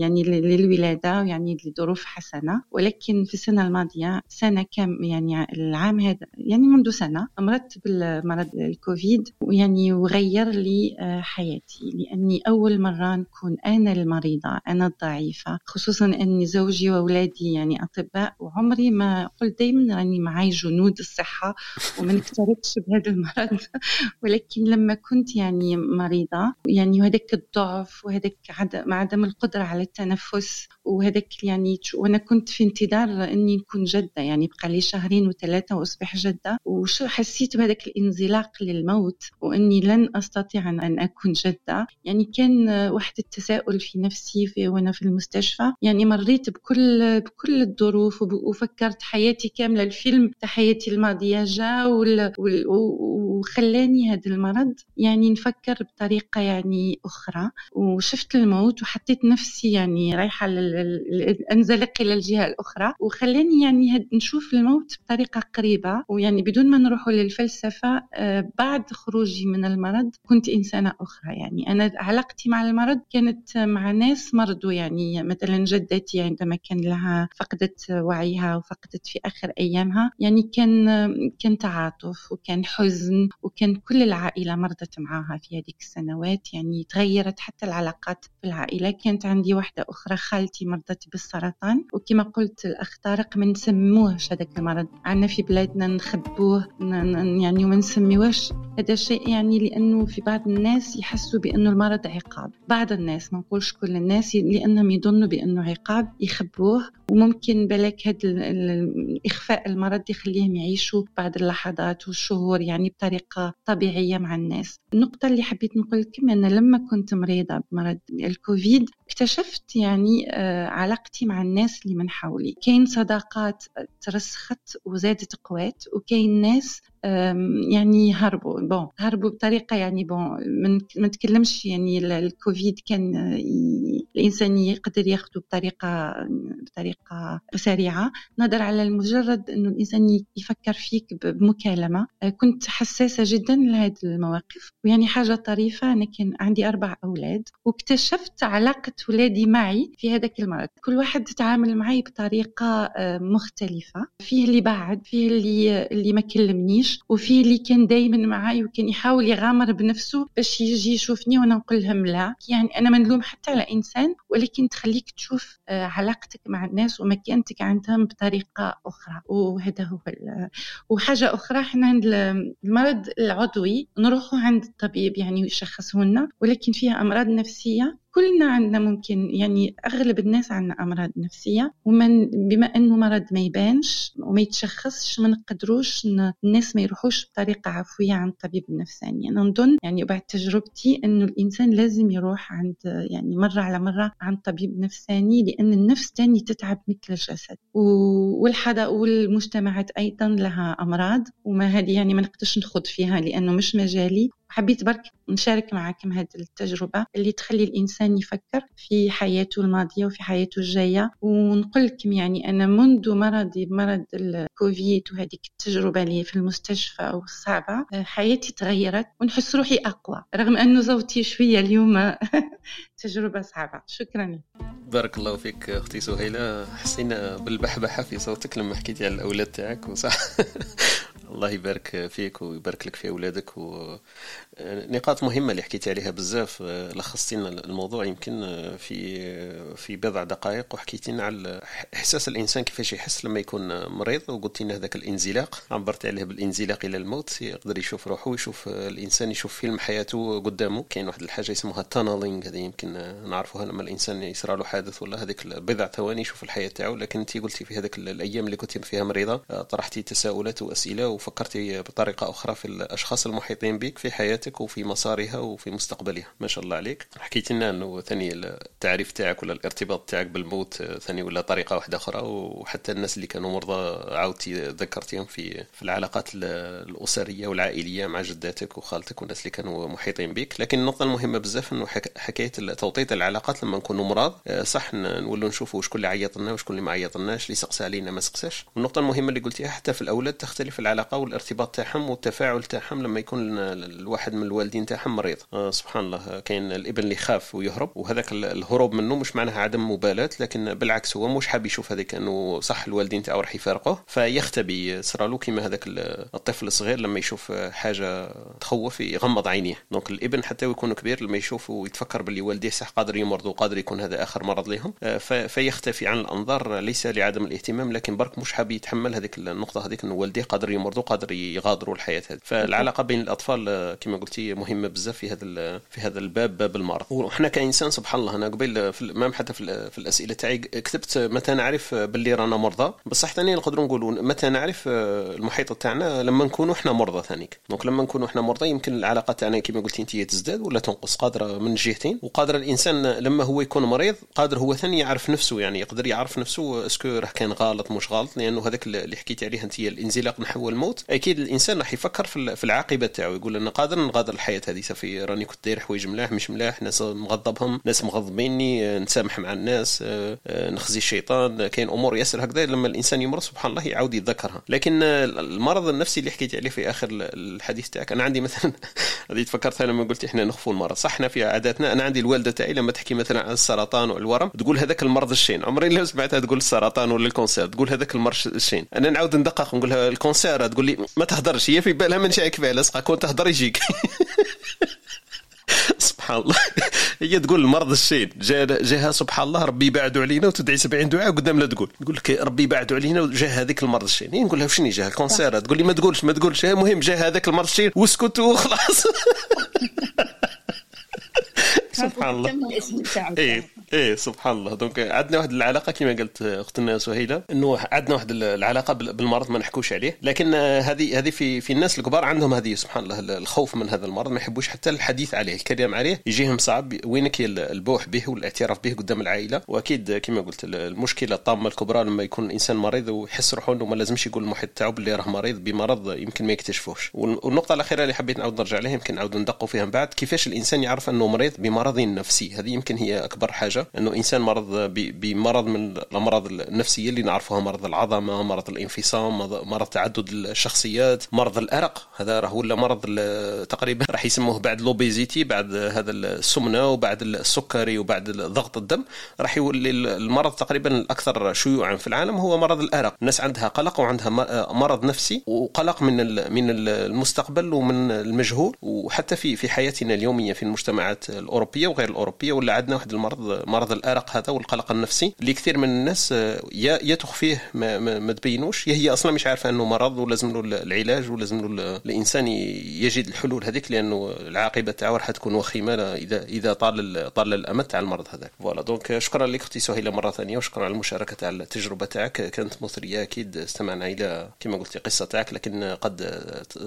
يعني للولادة يعني لظروف حسنة. ولكن في السنة الماضية سنة كم يعني العام هذا يعني منذ سنة مرضت بالمرض الكوفيد. ويعني وغير لي آه، حياتي لأني أول مرة نكون أنا المريضة أنا الضعيفة خصوصا أني زوجي وأولادي يعني أطباء وعمري ما قلت دائما راني معي جنود الصحة وما نكترثش بهذا المرض. ولكن لما كنت يعني مريضة يعني وهذاك الضعف وهذاك عدم القدرة على التنفس وهذاك يعني وأنا كنت في انتظار أني نكون جدة يعني بقى لي شهرين وثلاثة وأصبح جدة وشو حسيت بهذاك الانزلاق للموت وإني لن أستطيع أن أكون جده يعني كان واحد التساؤل في نفسي في وأنا في المستشفى. يعني مريت بكل بكل الظروف وفكرت حياتي كاملة. الفيلم حياتي الماضية جا وخلاني هذا المرض. يعني نفكر بطريقة يعني أخرى. وشفت الموت وحطيت نفسي يعني رايحة أنزلق إلى الجهة الأخرى. وخلاني يعني نشوف الموت بطريقة قريبة. ويعني بدون ما نروح للفلسفة آه، بعد خروجي من المرض كنت إنسانة أخرى. يعني أنا علاقتي مع المرض كانت مع ناس مرضوا. يعني مثلا جدتي عندما كان لها فقدت وعيها وفقدت في آخر أيامها. يعني كان كان تعاطف وكان حزن. وكان كل العائلة مرضت معها في هذيك السنوات يعني تغيرت حتى العلاقات في العائله كانت عندي واحدة أخرى خالتي مرضت بالسرطان. وكما قلت الأخ طارق ما نسموهش هذاك المرض. عندنا في بلادنا نخبوه يعني وما نسميوهش. هذا الشيء يعني لأنه في بعض الناس يحسوا بأنه المرض عقاب. بعض الناس ما نقولش كل الناس لأنهم يظنوا بأنه عقاب يخبوه. وممكن بالك هذا اخفاء المرض يخليهم يعيشوا بعض اللحظات والشهور يعني بطريقه طبيعية مع الناس. النقطة اللي حبيت نقول لكم أنا لما كنت مريضة بمرض الكوفيد اكتشفت يعني آه، علاقتي مع الناس اللي من حولي. كاين صداقات ترسخت وزادت قوات وكاين ناس يعني هربوا. بون هربوا بطريقة يعني بون ما نتكلمش يعني الكوفيد كان الإنسان يقدر ياخده بطريقة بطريقة سريعة. نظر على المجرد أنه الإنسان يفكر فيك بمكالمة. أه، كنت حساسة جدا لهذه المواقف. ويعني حاجة طريفة أنا كان عندي أربع أولاد واكتشفت علاقة ولادي معي في هذاك المرض. كل واحد تعامل معي بطريقة أه، مختلفة. فيه اللي بعد فيه اللي اللي ما كلمنيش. وفي اللي كان دايما معاي وكان يحاول يغامر بنفسه باش يجي يشوفني وأنا نقول لهم لا. يعني أنا ما نلوم حتى على إنسان ولكن تخليك تشوف آه، علاقتك مع الناس ومكانتك عندهم بطريقة أخرى. وهذا هو وحاجة أخرى إحنا المرض العضوي نروحوا عند الطبيب يعني يشخصه لنا ولكن فيها أمراض نفسية كلنا عندنا ممكن يعني أغلب الناس عندنا أمراض نفسية ومن بما أنه مرض ما يبانش وما يتشخصش ما نقدروش الناس ما يروحوش بطريقة عفوية عند الطبيب النفساني. أنا نظن يعني بعد تجربتي أنه الإنسان لازم يروح عند يعني مرة على مرة عند طبيب نفساني لأن النفس تاني تتعب مثل الجسد. والحدا والمجتمعات أيضا لها أمراض وما هذه يعني ما نقدرش نخوض فيها لأنه مش مجالي. حبيت برك نشارك معكم هذه التجربة اللي تخلي الإنسان يفكر في حياته الماضية وفي حياته الجاية. ونقول لكم يعني أنا منذ مرضي بمرض الكوفيد وهذيك التجربة اللي في المستشفى والصعبة حياتي تغيرت ونحس روحي أقوى رغم أنه صوتي شوية اليوم تجربة صعبة. شكرا. بارك الله فيك أختي سهيلة. حسينا بالبحبحة في صوتك لما حكيتي على الأولاد تاعك وصح. الله يبارك فيك ويبارك لك في أولادك ونقاط مهمة اللي حكيتي عليها بزاف. لخصتي لنا الموضوع يمكن في في بضع دقائق وحكيتي لنا على إحساس الإنسان كيفاش يحس لما يكون مريض وقلتي لنا هذاك الانزلاق. عبرت عليه بالانزلاق إلى الموت يقدر يشوف روحه ويشوف الإنسان يشوف فيلم حياته قدامه. كاين واحد الحاجة يسموها تانلينغ هذه يمكن نعرفوها لما الإنسان يصرى له حادث ولا هذيك بضع ثواني يشوف الحياة تاعو. لكن انت قلتي في هذيك الأيام اللي كنت فيها مريضة طرحتي تساؤلات وأسئلة وفكرتي بطريقة أخرى في الأشخاص المحيطين بك في حياتك وفي مسارها وفي مستقبلها. ما شاء الله عليك. حكيت لنا أنه ثاني التعريف تاعك ولا الارتباط تاعك بالموت ثاني ولا طريقة واحدة أخرى وحتى الناس اللي كانوا مرضى عاودتي ذكرتيهم في في العلاقات الأسرية والعائلية مع جداتك وخالتك والناس اللي كانوا محيطين بك. لكن النقطة المهمة بزاف أنه حكاية توطيط العلاقات لما نكونوا مرض صح نولوا نشوفوا شكون اللي عيط لنا وشكون اللي ما عيط لناش اللي سقسى علينا ما سقساش. والنقطة المهمة اللي قلتيها حتى في الأولاد تختلف العلاقة والارتباط تاعهم والتفاعل تاعهم لما يكون الواحد من الوالدين تاعهم مريض. آه سبحان الله كاين الابن اللي يخاف ويهرب وهذاك الهروب منه مش معناها عدم مبالاة لكن بالعكس هو مش حاب يشوف هذيك إنه صح الوالدين تاعو راح يفارقوه. فيختبي صرالو كيما هذاك الطفل الصغير لما يشوف حاجة تخوف يغمض عينيه. دونك الابن حتى يكون كبير لما يشوف ويتفكر باللي والديه صح قادر يمرض وقادر يكون هذا آخر مرض لهم آه، فيختفي عن الأنظار ليس لعدم الاهتمام لكن برك مش حاب يتحمل هذيك النقطة هذيك إنه والديه قادر يمرضوا قادر يغادروا الحياة هذه. فالعلاقة بين الأطفال آه، كما قلتي مهمة بزاف في هذا في هذا الباب باب المرض. وحنا كإنسان سبحان الله أنا قبل في مام حتى في, في الأسئلة تاعي كتبت متى نعرف باللي رانا مرضى. بصح ثاني نقدروا نقولوا متى نعرف آه، المحيط تاعنا لما نكونوا إحنا مرضى ثانيك. donc لما نكونوا إحنا مرضى يمكن العلاقة تاعنا كما قلتي أنت تزداد ولا تنقص قادرة من جهتين. وقادر الإنسان لما هو يكون مريض قادر هو ثاني يعرف نفسه يعني يقدر يعرف نفسه est-ce que راه كان غلط مش غلط. لأنه هذاك اللي حكيتي عليه أنت الانزلاق نحو الموت أكيد الإنسان راح يفكر في العاقبة تاعو يقول أنا قادر نغادر الحياة هذه صافي راني كنت داير حوايج ملاح مش ملاح ناس مغضبهم ناس مغضبيني نسامح مع الناس آه، آه، نخزي الشيطان كاين أمور ياسر هكذا لما الإنسان يمرض سبحان الله يعاود يتذكرها. لكن المرض النفسي اللي حكيت عليه في آخر الحديث تاعك أنا عندي مثلا هذه تفكرتها لما قلت إحنا نخفوا المرض صح إحنا في عاداتنا أنا عندي الوالدة تاعي لما تحكي مثلا عن السرطان والورم تقول هذاك المرض الشين. عمري لا سمعتها تقول السرطان ولا ال cancer تقول هذاك المرض الشين. أنا نعاود ندقق نقول لها ال cancer تقول لي ما تهدرش هي في بالها من شيء كيفاه كون تهدر يجيك. سبحان الله. هي تقول المرض الشين جا جاها سبحان الله ربي يبعدوا علينا وتدعي 70 دعاء قدام لا تقول. تقول لك ربي يبعدوا علينا وجا هذيك المرض الشين نقول لها وشني جا ال cancer تقول لي ما تقولش ما تقولش. المهم جا هذاك المرض الشين واسكت وخلاص سبحان الله. الاسم تاعو إيه سبحان الله. دونك عندنا واحد العلاقة كما قلت اختنا سهيله إنه عندنا واحد العلاقة بالمرض ما نحكوش عليه. لكن هذه هذه في في الناس الكبار عندهم هذه سبحان الله الخوف من هذا المرض. ما يحبوش حتى الحديث عليه الكلام عليه. يجيهم صعب. وينك البوح به والاعتراف به قدام العائلة. وأكيد كما قلت المشكلة الطامة الكبرى لما يكون الانسان مريض ويحس روحه إنه ما لازمش يقول المحيط تاعو باللي راه مريض بمرض يمكن ما يكتشفوش. والنقطة الأخيرة اللي حبيت نعاود نرجع لها يمكن نعاود ندقوا فيها من بعد. كيفاش الإنسان يعرف إنه مريض بمرض نفسي؟ هذه يمكن هي أكبر حاجة. إنه إنسان مرض بمرض من الأمراض النفسية اللي نعرفوها مرض العظمة مرض الانفصام مرض تعدد الشخصيات مرض الأرق. هذا راه ولا مرض تقريبا راح يسموه بعد l'obésité بعد هذا السمنة وبعد السكري وبعد ضغط الدم. راح يولي المرض تقريبا الأكثر شيوعا في العالم هو مرض الأرق. الناس عندها قلق وعندها مرض نفسي وقلق من من المستقبل ومن المجهول. وحتى في في حياتنا اليومية في المجتمعات الأوروبية وغير الأوروبية ولا عندنا واحد المرض مرض الأرق هذا والقلق النفسي اللي كثير من الناس يا يا تخفيه ما, ما, تبينوش. يا هي أصلا مش عارفة أنه مرض ولازم له العلاج ولازم له الإنسان يجد الحلول هذيك لأنه العاقبة تاعو راح تكون وخيمة اذا إذا طال طال الأمد تاع المرض هذاك. voilà. donc شكرا لك أختي سهيلة مرة ثانية وشكرا على المشاركة تاع التجربة تاعك. كانت مثرية أكيد استمعنا إلى كما قلتي قصة تاعك لكن قد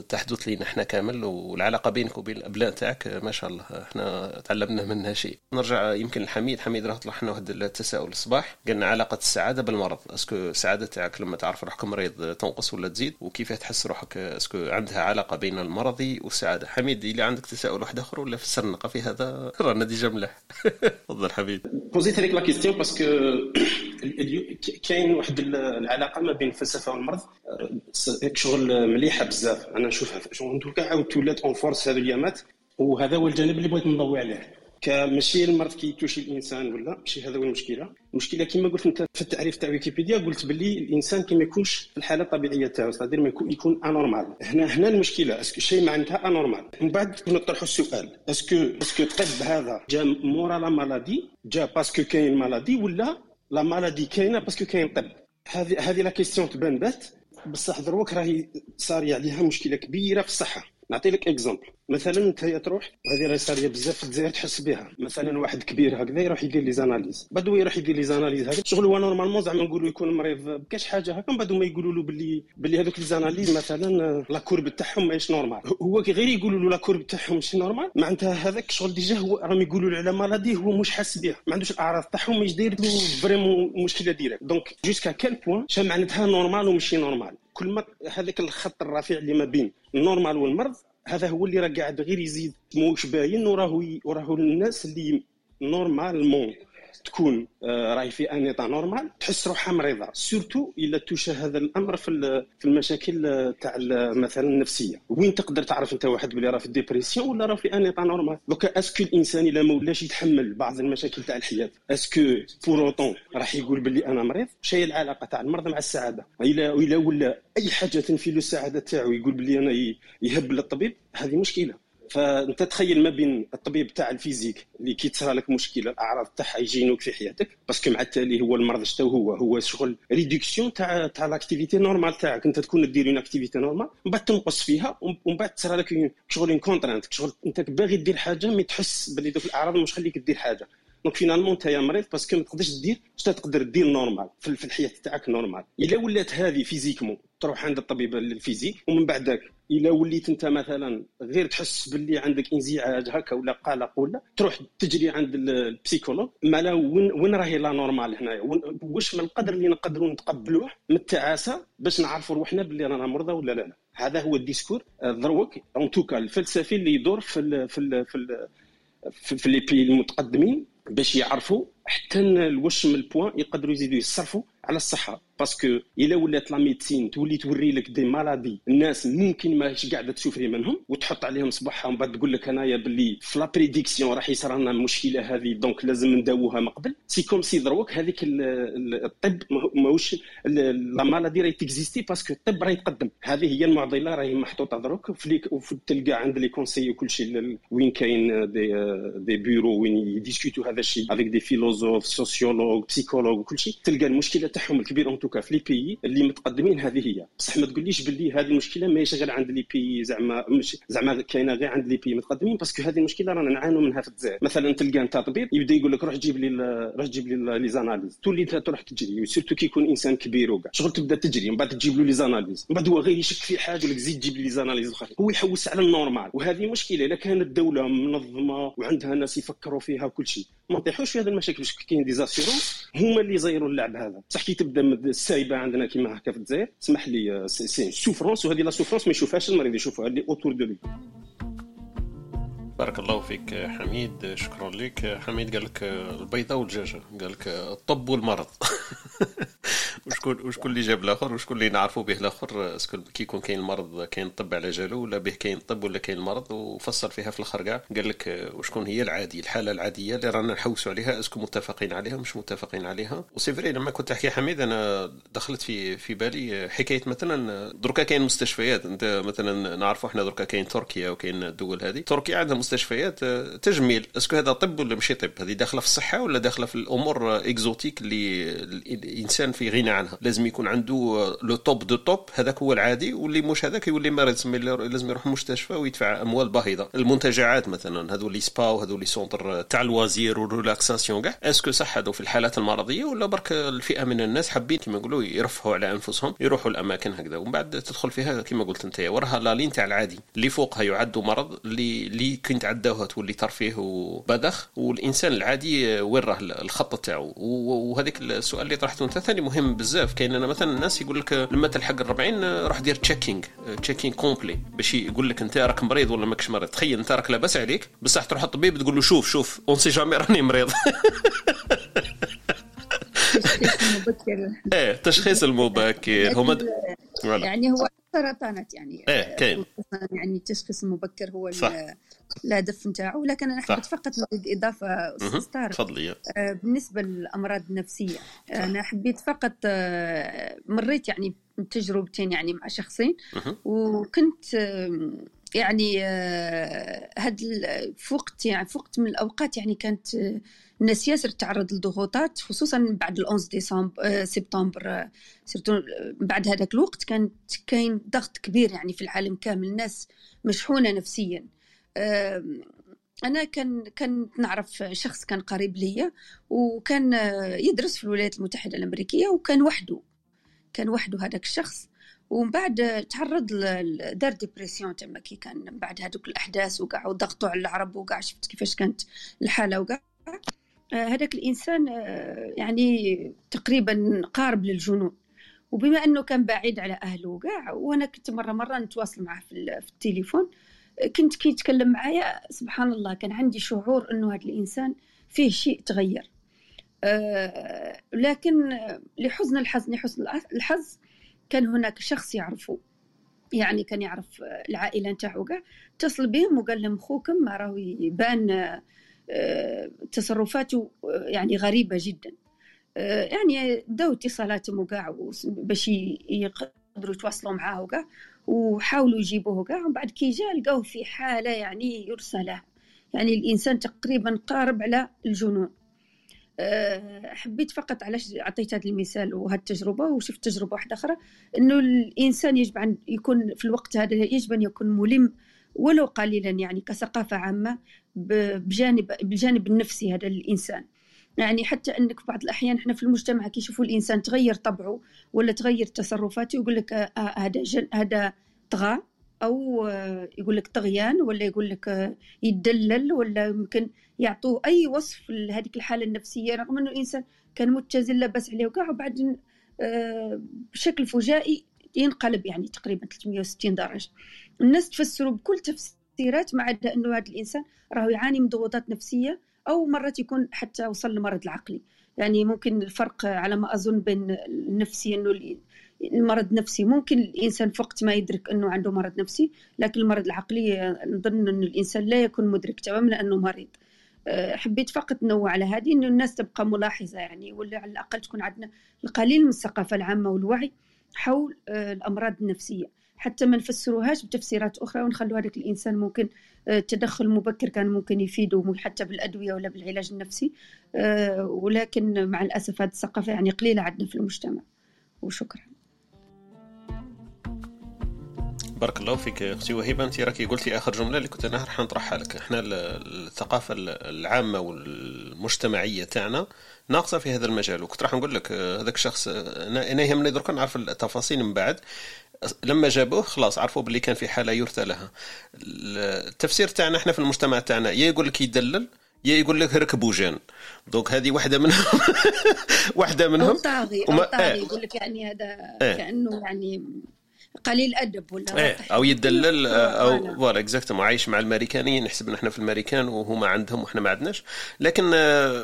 تحدث لنا إحنا كامل والعلاقة بينك وبين الأبناء تاعك ما شاء الله إحنا تعلمنا منها شيء. نرجع يمكن لحميد حميد راه طلع لنا واحد التساؤل الصباح. قلنا علاقة السعادة بالمرض. est-ce que السعاده تاعك لما تعرف روحك مريض تنقص ولا تزيد؟ وكيف تحس روحك؟ est-ce que عندها علاقة بين المرض والسعادة. حميد اللي عندك تساؤل واحد آخر ولا فسر في هذا؟ رانا déjà مليح تفضل حبيبي بوزيت هذيك لا كيستيون باسكو كاين واحد العلاقة ما بين الفلسفة والمرض. شغل مليحه بزاف. أنا نشوفها شغل كاع عاود تولات اون فورس هذو اليامات. وهذا هو الجانب اللي بغيت نضوي عليه. ماشي المرض كيتوشي الإنسان ولا ماشي هذا هو المشكلة. المشكلة كما قلت أنت في التعريف تاع ويكيبيديا قلت باللي الإنسان كما يكونش في الحالة الطبيعية تاعو صادير ما يكون, انورمال هنا هنا المشكلة اسكو شيء معناتها انورمال من بعد نطرحوا السؤال اسكو est-ce que الطب هذا جا مورا la maladie؟ جا parce que كاين maladie ولا la maladie كاينة parce que كاين طب؟ هذه هذه la question تبان bête. بصح دروك راهي صار عليها مشكلة كبيرة في الصحة. نعطي لك exemple مثلا أنت تروح وهذه راهي صاريه بزاف في تحس بها. مثلا واحد كبير هكذا يروح يدير les analyses. بعد يروح يدير les analyses هكذا شغل هو normalement زعما نقولوا يكون مريض بكاش حاجة هكا من بعد ما يقولوا له باللي باللي هذوك les analyses مثلا la courbe تاعهم ماهيش normale. هو غير يقولوا له la courbe تاعهم ماشي normale معناتها هذاك شغل déjà هو راهم يقولوا له على مرضي هو مش حاس بها ما عندوش الأعراض تاعهم مش داير له vraiment مشكلة directe. donc jusqu'à quel point شا معناتها normal وماشي normal؟ كل ما هذاك الخط الرفيع اللي ما بين ال normal والمرض هذا هو اللي راه قاعد غير يزيد موش باين وراه وراه الناس اللي normalement. تكون آه، راهي في un état normal تحس روحها مريضة. surtout إلا توشى هذا الأمر في في المشاكل آه، تاع مثلا النفسية. وين تقدر تعرف أنت واحد بلي راه في ال dépression ولا راه في un état normal؟ دوكا est-ce que الانسان إلا ما ولاش يتحمل بعض المشاكل تاع الحياة؟ est-ce que pour autant راح يقول بلي أنا مريض؟ شي العلاقة تاع المرض مع السعادة. إلا إلا ولا أي حاجة تنفي له السعادة تاعو يقول بلي أنا يهبل الطبيب هذه مشكلة. فأنت تخيل ما بين الطبيب تاع ال physique اللي كي تصرى لك مشكلة الأعراض تاعها يجينوك في حياتك parce que مع التالي هو المرض شتو هو هو شغل réduction تاع تاع l'activité normale تاعك. أنت تكون دير une activité normale ومن بعد تنقص فيها ومن بعد تصرى لك شغل contrainte شغل أنت باغي دير حاجة mais تحس باللي دوك الأعراض مش خليك دير حاجة. donc finalement انت يا مريض parce que ما تقدرش دير اش تقدر دير normal في الحياة تاعك normal الا ولات هذه physiquement تروح عند الطبيب ال physique ومن بعد ذاك الا وليت انت مثلا غير تحس باللي عندك انزعاج هكا ولا قلق ولا تروح تجري عند ال psychologue مالا وين وين راهي la normale هنايا واش من القدر اللي نقدروا نتقبلوه من التعاسه باش نعرفوا روحنا باللي رانا مرضى ولا لا. هذا هو ال discours دروك en tout cas الفلسفي اللي يدور في ال في ال في ال في, في les pays المتقدمين باش يعرفوا حتى الوش من ال point يقدروا يزيدوا يصرفوا على الصحة. parce que إلا ولات la médecine تولي توري لك des maladies الناس ممكن ماهيش قاعدة ت souffrir منهم وتحط عليهم صباحها ومن بعد تقول لك أنايا باللي في la prédiction راح يصير لنا المشكلة هذه donc لازم نداووها من قبل. c'est comme si دروك هذيك الطب ماهوش la maladie راهي تكزيستي parce que الطب راهي يتقدم. هذه هي المعضلة راهي محطوطة دروك تلقى عند les conseils وكل شيء وين كاين des des bureaux وين يديسكوتو هذا الشيء avec des philosophes sociologues psychologues وكل شيء. تلقى المشكلة تاعهم الكبير en tout cas في les pays اللي متقدمين هذه هي. بصح ما تقوليش باللي هذه المشكلة ماهيش غير عند les pays زعما مش زعما كاينة غير عند les pays متقدمين parce que هذه المشكلة رانا نعانوا منها في الجزائر. مثلا تلقى أنت طبيب يبدأ يقول لك روح جيب لي روح جيب لي les analyses. تولي انت تروح تجري surtout كي يكون إنسان كبير وكاع شغل تبدأ تجري من بعد تجيب له les analyses. من بعد هو غير يشك في حاجة يقول لك زيد جيب لي les analyses اخرين هو يحوس على ال normal. وهذه مشكلة اذا كانت الدولة منظمة وعندها ناس يفكروا فيها وكل شيء. ما نطيحوش في هذه المشاكل باش كاين des assurances هما اللي يزيروا اللعب هذا. بصح كي تبدا السايبه عندنا كيما هكا في الجزائر؟ اسمح لي c'est souffrance وهذه la souffrance ما يشوفهاش المريض يشوفها اللي autour de lui بارك الله فيك حميد. شكرا لك. حميد قال لك البيضة والدجاجه قال لك الطب والمرض. وشكون وشكون اللي جاب الآخر؟ وشكون اللي نعرفوا به الآخر؟ كي يكون كاين المرض كاين الطب على جالو ولا به كاين الطب ولا كاين المرض وفسر فيها في الآخر كاع. قال لك وشكون هي العادي الحالة العادية اللي رانا نحوسوا عليها est-ce que متفقين عليها مش متفقين عليها. و c'est vrai لما كنت تحكي حميد أنا دخلت في في بالي حكاية مثلا دركا كاين مستشفيات. أنت مثلا نعرفوا إحنا دركا كاين تركيا وكاين الدول هذه. تركيا عندها مستشفيات تجميل. est-ce que هذا طب ولا ماشي طب؟ هذه داخلة في الصحة ولا داخلة في الأمور exotiques اللي الإنسان في غنى عنها؟ لازم يكون عنده le top du top هذاك هو العادي واللي مش هذاك يولي مريض لازم يروح مستشفى ويدفع أموال باهظة. المنتجعات مثلا هذو les spas وهذو les centres تاع ال loisirs وال relaxation كاع. est-ce que صح هذو في الحالات المرضية ولا برك الفئة من الناس حابين كما نقولوا يرفهوا على أنفسهم يروحوا الأماكن هكذا. ومن بعد تدخل فيها كما قلت أنت وراها la ligne تاع العادي. اللي فوقها يعد مرض اللي اللي كنت عداوها تولي ترفيه وبذخ والإنسان العادي وين راه الخط تاعو؟ وهذيك السؤال اللي طرحته أنت ثاني مهم بزاف. كاين أنا مثلا الناس يقول لك لما تلحق ال 40 روح دير checking checking complet باش يقول لك أنت راك مريض ولا ماكش مريض. تخيل أنت راك لاباس عليك بصح تروح الطبيب تقول له شوف شوف on sait jamais راني مريض. إيه التشخيص المبكر. هما يعني هو سرطانات يعني. إيه كاين. يعني التشخيص المبكر هو. الهدف نتاعو لكن أنا حبيت فقط إضافة أستاذ طارق تفضلي. آه بالنسبة للأمراض النفسية صح. أنا حبيت فقط آه مريت يعني تجربتين يعني مع شخصين وكنت آه يعني هاد في وقت يعني في وقت من الأوقات يعني كانت الناس ياسر تعرض لضغوطات خصوصا بعد 11 ديسمبر سبتمبر سيرتو بعد هذاك الوقت كانت كاين ضغط كبير يعني في العالم كامل الناس مشحونة نفسيا. أنا كان كان نعرف شخص كان قريب ليا وكان يدرس في الولايات المتحدة الأمريكية وكان وحده كان وحده هذاك الشخص. ومن بعد تعرض دار dépression تما كي كان بعد هذوك الأحداث وكاع وضغطوا على العرب وكاع شفت كيفاش كانت الحالة وكاع هذاك الإنسان يعني تقريبا قارب للجنون. وبما أنه كان بعيد على أهله وكاع وأنا كنت مرة مرة نتواصل معه في, التليفون كنت كي يتكلم معايا سبحان الله كان عندي شعور أنه هذا الإنسان فيه شيء تغير. أه لكن لحزن الحظ لحسن الحظ كان هناك شخص يعرفه. يعني كان يعرف العائلة نتاعو كاع اتصل بهم وقال لهم خوكم راهو يبان تصرفاته يعني غريبة جدا. أه يعني بداو اتصالاتهم وكاع باش يقدروا يتواصلوا معاه وكاع وحاولوا يجيبوه كاع ومن بعد كي جا لقاوه في حالة يعني يرثى له يعني الإنسان تقريبا قارب على الجنون. حبيت فقط علاش عطيت هذا المثال وهذه التجربة وشفت تجربة واحدة أخرى إنه الإنسان يجب أن يكون في الوقت هذا يجب أن يكون ملم ولو قليلا يعني كثقافة عامة. بجانب بالجانب النفسي هذا الإنسان. يعني حتى أنك بعض الأحيان إحنا في المجتمع كي يشوفوا الإنسان تغير طبعه ولا تغير تصرفاته يقول لك هذا آه هذا طغى أو يقول لك طغيان ولا يقول لك يدلل ولا يمكن يعطوه أي وصف لهذيك الحالة النفسية رغم إنه الإنسان كان متزن لاباس عليه وكاع وبعدين بشكل فجائي ينقلب يعني تقريبا 360 درجة. الناس تفسروا بكل تفسيرات ما عدا إنه هذا الإنسان راهو يعاني من ضغوطات نفسية أو مرات يكون حتى وصل للمرض العقلي. يعني ممكن الفرق على ما أظن بين النفسي إنه المرض النفسي ممكن الإنسان وقت ما يدرك إنه عنده مرض نفسي لكن المرض العقلي نظن إنه الإنسان لا يكون مدرك تماما انه مريض. حبيت فقط نوع على هذه إنه الناس تبقى ملاحظة يعني ولا على الأقل تكون عندنا القليل من الثقافة العامة والوعي حول الأمراض النفسية. حتى ما نفسروهاش بتفسيرات أخرى ونخلوا هذاك الإنسان ممكن التدخل آه، المبكر كان ممكن يفيده حتى بالأدوية ولا بالعلاج النفسي. آه، ولكن مع الأسف هذه الثقافة يعني قليلة عندنا في المجتمع. وشكرا. بارك الله فيك أختي وهبة. أنت راكي قلتي آخر جملة اللي كنت أنا راح نطرحها لك. إحنا الثقافة العامة والمجتمعية تاعنا ناقصة في هذا المجال. وكنت راح نقول لك آه، هذاك الشخص أنا يهمني درك نعرف التفاصيل من بعد. لما جابوه خلاص عرفوا باللي كان في حالة يرثى لها التفسير تاعنا إحنا في المجتمع تاعنا يا يقول لك يدلل يا يقول لك ركبوا جان donc هذه واحدة منهم واحدة منهم أو طاغي أو طاغي آه. يقول لك يعني هذا آه. كأنه يعني قليل أدب ولا إيه أو يدلل أو voilà exactement عايش مع الأمريكانيين نحسب إن إحنا في الأمريكان وهما عندهم وإحنا ما عندناش. لكن آه،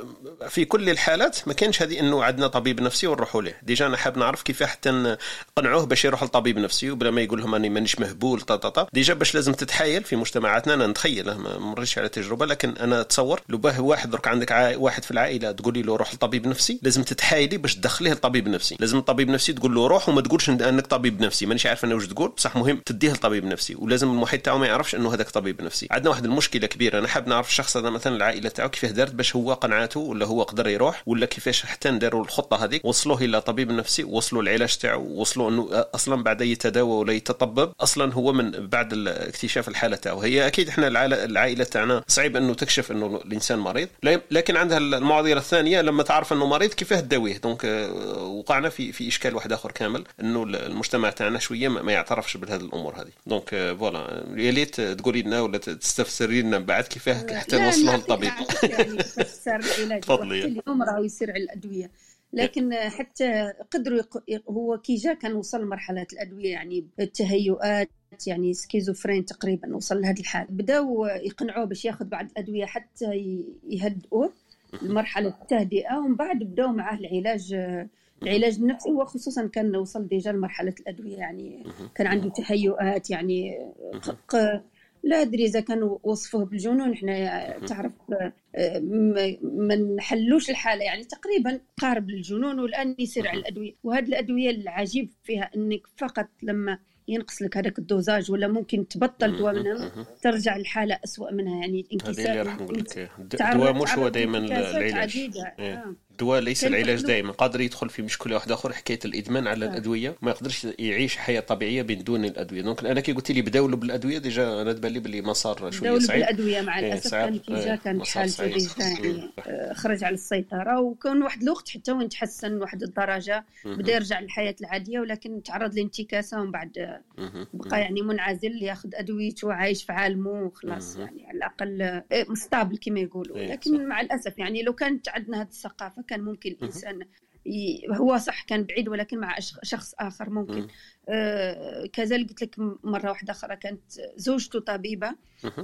في كل الحالات ما كانش هذه إنه عندنا طبيب نفسي ونروحوا له. déjà أنا حاب نعرف كيف حتى نقنعوه باش يروح لطبيب نفسي وبلا ما يقول لهم أني مانيش مهبول طا طا طا déjà باش لازم تتحايل في مجتمعاتنا أنا نتخيل ما مريتش على تجربة لكن أنا أتصور لو باه واحد درك عندك واحد في العائلة تقولي له روح لطبيب نفسي لازم تتحايلي باش تدخليه لطبيب نفسي. لازم الطبيب نفسي تقول له روح وما تقولش أنك طبيب نفسي مانيش عارف أنا واش تقول؟ بصح مهم تديه لطبيب نفسي ولازم المحيط تاعو ما يعرفش أنه هذاك طبيب نفسي. عندنا واحد المشكلة كبيرة أنا حاب نعرف الشخص هذا مثلا العائلة تاعو كيفاه دارت باش هو قنعته ولا هو قدر يروح ولا كيفاش حتى نداروا الخطة هذيك وصلوه إلى طبيب نفسي وصلوا العلاج تاعو وصلوا أنه أصلا بعد يتداوى ولا يتطبب أصلا هو من بعد اكتشاف الحالة تاعو. هي أكيد إحنا العائله تاعنا صعيب أنه تكشف أنه الإنسان مريض. لكن عندها المعضلة الثانية لما تعرف أنه مريض كيفاه تداويه دونك آه، وقعنا في في إشكال واحد آخر كامل أنه المجتمع تاعنا شوية ما يعترفش بهذه الأمور هذه. donc voilà يا ليت تقولي لنا ولا تستفسري لنا بعد كيفاه حتى نوصلوا للطبيب. يعني تفضلي. اليوم راهو يصير على الأدوية. لكن حتى قدروا يق... هو كي جا كان وصل لمرحلة الأدوية يعني التهيؤات يعني schizophrène تقريبا وصل لهذه الحالة. بداوا يقنعوه باش ياخذ بعض الأدوية حتى يهدئوه لمرحلة التهدئة ومن بعد بداوا معاه العلاج العلاج النفسي هو خصوصا كان وصل déjà لمرحلة الأدوية يعني كان عنده تهيؤات يعني لا أدري إذا كانوا وصفوه بالجنون إحنا تعرف آه، ما نحلوش الحالة يعني تقريبا قارب للجنون والآن يصير على الأدوية. وهذه الأدوية العجيب فيها إنك فقط لما ينقص لك هذاك ال dosage ولا ممكن تبطل دواء منها ترجع الحالة أسوأ منها يعني انتكاسة هذه اللي راح نقول لك الدواء مش هو دائما العلاج إيه. الدواء ليس العلاج دائما قادر يدخل في مشكلة واحدة أخرى حكاية الإدمان على آه. الأدوية. ما يقدرش يعيش حياة طبيعية بدون الأدوية. donc أنا كي قلت لي بداولوا بالأدوية déjà أنا تبان لي باللي مسار شوية صعيب. بالأدوية مع إيه، الأسف كان كي جا كان حالته déjà آه، خرج على السيطرة. وكان واحد الوقت حتى وين تحسن واحد الدرجة بدا يرجع للحياة العادية ولكن تعرض لانتكاسة ومن بعد بقى يعني منعزل ياخذ أدويته عايش في عالمه وخلاص يعني على الأقل stable كما يقولوا. إيه، لكن مع الأسف يعني لو كانت عندنا هذه الثقافة كان ممكن الإنسان هو صح كان بعيد ولكن مع شخص آخر ممكن. آه كذلك قلت لك مرة واحدة أخرى كانت زوجته طبيبة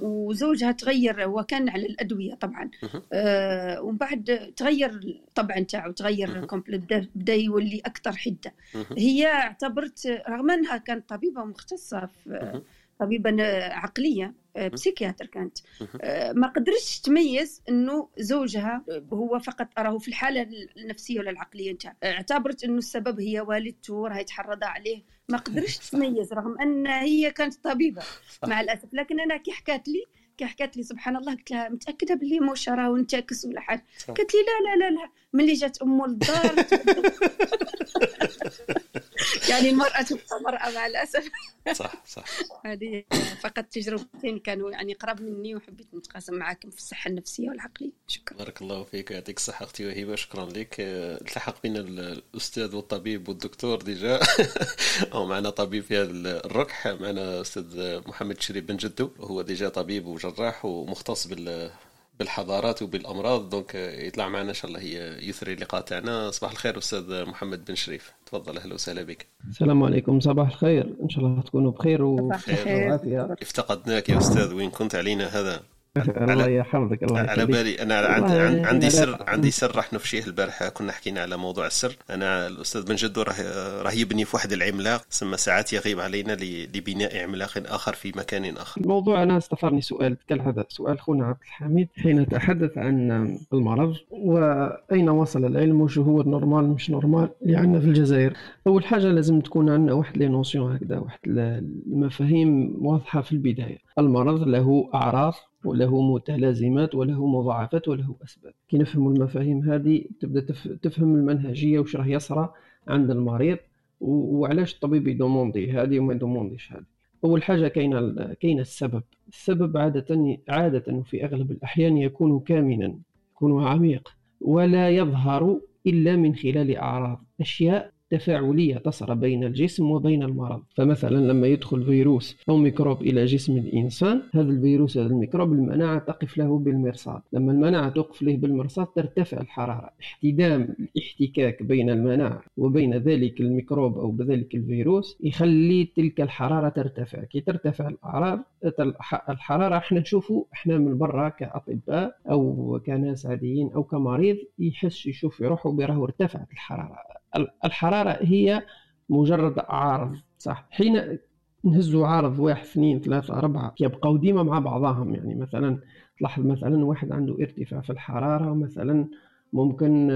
وزوجها تغير هو كان على الأدوية طبعا. آه ومن بعد تغير الطبع نتاعو تغير كومبليت بدا يولي أكثر حدة. هي اعتبرت رغم أنها كانت طبيبة مختصة في طبيبة عقلية آه، بسيكياتر كانت. آه، ما قدرتش تميز إنه زوجها هو فقط أراه في الحالة النفسية ولا العقلية. نتاع اعتبرت إنه السبب هي والدته راهي تحرض عليه. ما قدرتش تميز رغم أن هي كانت طبيبة. مع الأسف. لكن أنا كي حكات لي كي حكات لي سبحان الله قلت لها متأكدة باللي موش راه انتكس ولا حاجة. قالت لي لا لا لا لا. ملي جات امه للدار يعني المرأة تبقى مرأة مع الأسف. صح صح. هذه فقط تجربتين كانوا يعني قرب مني وحبيت نتقاسم معاكم في الصحة النفسية والعقلية. شكرا. بارك الله فيك يعطيك الصحة أختي وهبة. شكرا لك. التحق بنا الأستاذ والطبيب والدكتور déjà. أو معنا طبيب في هذا الركح. معنا أستاذ محمد شريف بن جدو. هو déjà طبيب وجراح ومختص بال بالحضارات وبالأمراض donc يطلع معنا إن شاء الله هي يثري اللقاء تاعنا صباح الخير أستاذ محمد بن شريف. تفضل أهلا وسهلا بك. السلام عليكم. صباح الخير. إن شاء الله تكونوا بخير وعافية. افتقدناك يا أستاذ. وين كنت علينا هذا؟ الله يحفظك الله على بالي أنا عندي, عندي سر عندي سر راح نفشيه البارحة. كنا حكينا على موضوع السر. أنا الأستاذ بن جدو راه راه يبني في واحد العملاق ثم ساعات يغيب علينا لبناء عملاق آخر في مكان آخر. الموضوع أنا استفزني سؤال كالعاده سؤال خونا عبد الحميد حين تحدث عن المرض وأين وصل العلم وشو هو ال normal مش normal؟ اللي عندنا في الجزائر أول حاجة لازم تكون عندنا واحد les notions هكذا واحد المفاهيم واضحة في البداية. المرض له أعراض وله متلازمات وله مضاعفات وله أسباب. كي نفهم المفاهيم هذه تبدأ تفهم المنهجية وش راه يصرى عند المريض وعلاش الطبيب ي demander هذه وما ي demander ش هذه. أول حاجة كاين كاين السبب. السبب عادة عادة وفي أغلب الأحيان يكون كامنا يكون عميق ولا يظهر إلا من خلال أعراض. أشياء تفاعلية تصرا بين الجسم وبين المرض. فمثلا لما يدخل فيروس أو ميكروب إلى جسم الإنسان هذا الفيروس هذا الميكروب المناعة تقف له بالمرصاد. لما المناعة تقف له بالمرصاد ترتفع الحرارة. احتدام الاحتكاك بين المناعة وبين ذلك الميكروب أو بذلك الفيروس يخلي تلك الحرارة ترتفع. كي ترتفع الأعراض الحرارة إحنا نشوفوا إحنا من برا كأطباء أو كناس عاديين أو كمريض يحس يشوف روحه براه ارتفعت الحرارة. الحرارة هي مجرد عارض صح؟ حين نهزوا عارض واحد اثنين ثلاثة أربعة يبقوا ديما مع بعضهم. يعني مثلا تلاحظ مثلا واحد عنده ارتفاع في الحرارة مثلا ممكن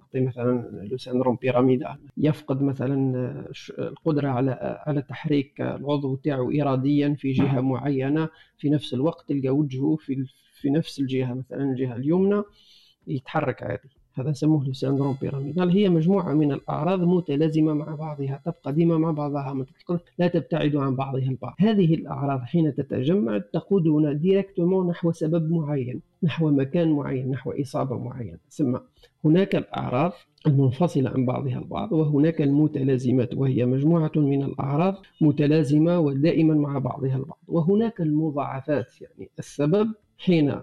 نعطي مثلا لو سيندروم بيراميدال يفقد مثلا القدرة على على تحريك العضو تاعو إراديا في جهة معينة. في نفس الوقت تلقى وجهه في في نفس الجهة مثلا الجهة اليمنى يتحرك عادي. هذا نسموه syndrome pyramidal هي مجموعة من الأعراض متلازمة مع بعضها تبقى ديما مع بعضها لا تبتعد عن بعضها البعض. هذه الأعراض حين تتجمع تقودنا directement نحو سبب معين نحو مكان معين نحو إصابة معينة. ثم هناك الأعراض المنفصلة عن بعضها البعض وهناك المتلازمات وهي مجموعة من الأعراض متلازمة ودائما مع بعضها البعض. وهناك المضاعفات يعني السبب حين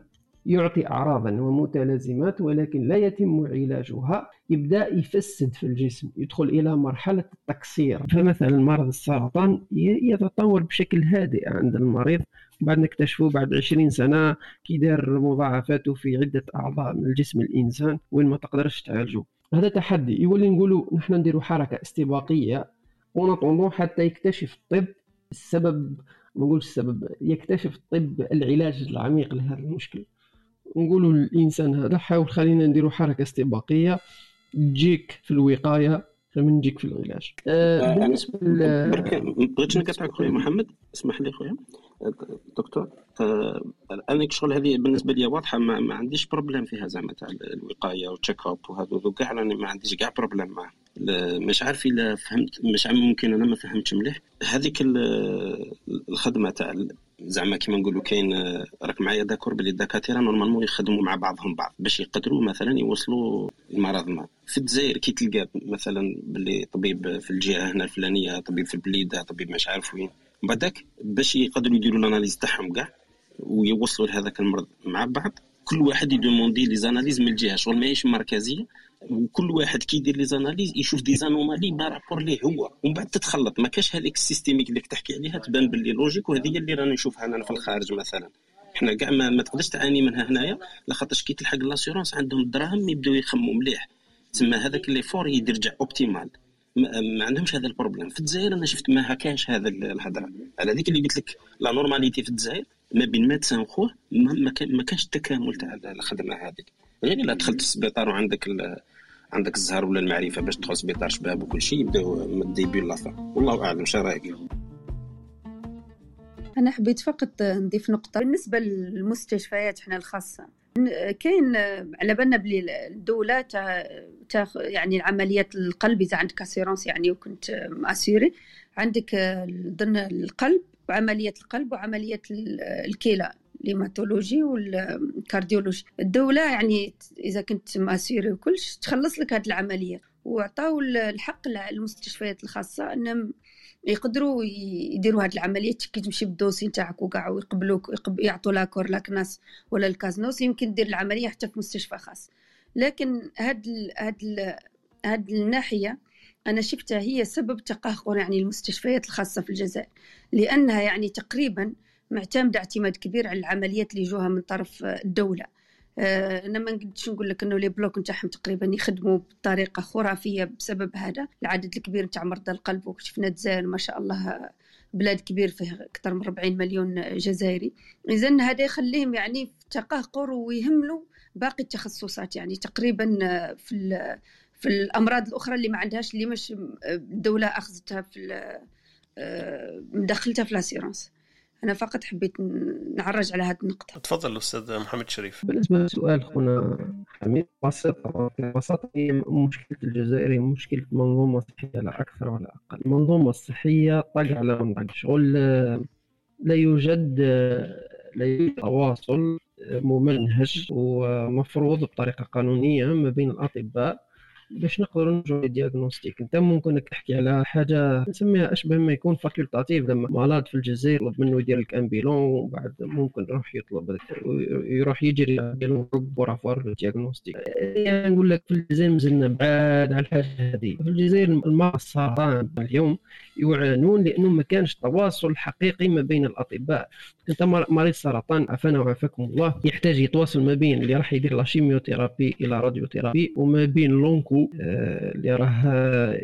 يعطي أعراضا ومتلازمات ولكن لا يتم علاجها. يبدأ يفسد في الجسم يدخل إلى مرحلة التكسير. فمثلا مرض السرطان يتطور بشكل هادئ عند المريض. بعد نكتشفه بعد 20 سنة كي دار مضاعفاته في عدة أعضاء من جسم الإنسان وين ما تقدرش تعالجه هذا تحدي. يولي نقولوا نحن نديروا حركة استباقية ونطلبوا حتى يكتشف الطب. السبب ما نقولش السبب يكتشف الطب العلاج العميق لهذا المشكل. نقولوا للانسان هذا حاول خلينا نديروا حركة استباقية. تجيك في الوقاية من نجيك في العلاج آه, آه، بالنسبة بغيت نقطعك خويا محمد؟ اسمح لي خويا دكتور آه أنا شغل هذه بالنسبة لي واضحة ما, ما عنديش problème فيها زعما تاع الوقاية و check-up وهذا كاع راني ما عنديش كاع problème معاه. مش عارف إلا فهمت مش عارف ممكن أنا ما فهمتش مليح. هذيك الخدمة تاع زعما كيما نقولوا كاين راك معايا d'accord بلي الدكاترة normalement يخدموا مع بعضهم بعض باش يقدروا مثلا يوصلوا المرض ما. في الجزائر كي تلقى مثلا بلي طبيب في الجهة هنا الفلانية طبيب في البليدة طبيب مش عارف وين بعدك باش يقدروا يديروا ال analyses تاعهم كاع ويوصلوا لهذاك المرض مع بعض كل واحد ي demander les analyses من الجهة. شغل ماهيش مركزية وكل واحد كي يدير les analyses يشوف des anomalies par rapport ليه هو. ومن بعد تتخلط. ما كاش هذيك ال systémique اللي تحكي عليها تبان باللي logique وهذه هي اللي راني نشوفها أنا في الخارج مثلا. إحنا كاع ما, ما تقدرش تعاني منها هنايا لاخاطرش كي تلحق l'assurance عندهم الدراهم يبداو يخموا مليح. تسمى هذاك l'effort يرجع optimal ما عندهمش هذا ال problème في الجزائر أنا شفت ما هكاش هذا الهضرة. على هذيك اللي قلت لك la normalité في الجزائر ما بين médecin خوه ما, ما كانش التكامل تاع الخدمة هذيك. يعني لا دخلت السبيطار وعندك عندك الزهر ولا المعرفة باش تدخل سبيطار شباب وكل شيء يبداو من ال début la fin والله أعلم شو رايك أنا حبيت فقط نضيف نقطة. بالنسبة للمستشفيات إحنا الخاصة كاين على بالنا بلي الدولة تاخ يعني عمليات القلب إذا عندك assurance يعني وكنت م assuré عندك ضمن القلب وعمليه القلب وعملية الكلى. ال hématologie وال cardiologie. الدولة يعني إذا كنت م assuré وكلش تخلص لك هذه العملية. وعطاو الحق للمستشفيات الخاصة أنهم يقدروا يديروا هذه العملية. كي تمشي بال dossier نتاعك وكاع ويقبلوك يعطوا l'accord la CNAS ولا ال CASNOS يمكن دير العملية حتى في مستشفى خاص. لكن هاد ال هاد ال هاد الناحية أنا شفتها هي سبب تقهقر يعني المستشفيات الخاصة في الجزائر. لأنها يعني تقريبا معتمدة اعتماد كبير على العمليات اللي يجوها من طرف الدولة. آه، أنا ما نقدرش نقول لك إنه les blocs نتاعهم تقريبا يخدموا بطريقة خرافية بسبب هذا. العدد الكبير نتاع مرضى القلب وشفنا الجزائر ما شاء الله بلاد كبير فيه أكثر من 40 مليون جزائري. اذا هذا يخليهم يعني في تقهقر ويهملوا باقي التخصصات. يعني تقريبا في في الأمراض الأخرى اللي ما عندهاش اللي مش الدولة أخذتها في آه، مدخلتها في لاسيرونس أنا فقط حبيت نعرج على هذه النقطة. تفضل الاستاذ محمد شريف. بالنسبة لسؤال خونا حميد بسيطه ببساطه هي مشكلة الجزائر هي مشكلة منظومة صحية لا أكثر ولا أقل. المنظومه الصحيه طق على طق شغل لا يوجد لا يوجد تواصل ممنهج ومفروض بطريقة قانونية ما بين الأطباء باش نقدروا نرجعوا لل diagnostic. أنت ممكن تحكي على حاجة نسميها أشبه ما يكون facultatif لما مرض في الجزائر يطلب منه يدير لك un bilan وبعد ممكن يروح يطلب يروح يجري un bilan pour avoir le diagnostic يعني نقول لك في الجزائر مازلنا بعاد على الحاجة هذه. في الجزائر المرضى السرطان اليوم يعانون لأنه ما كانش تواصل حقيقي ما بين الأطباء. انت مريض سرطان عافانا وعافاكم الله. يحتاج يتواصل ما بين اللي راح يدير la chimiothérapie la radiothérapie وما بين l'onco آه، اللي راه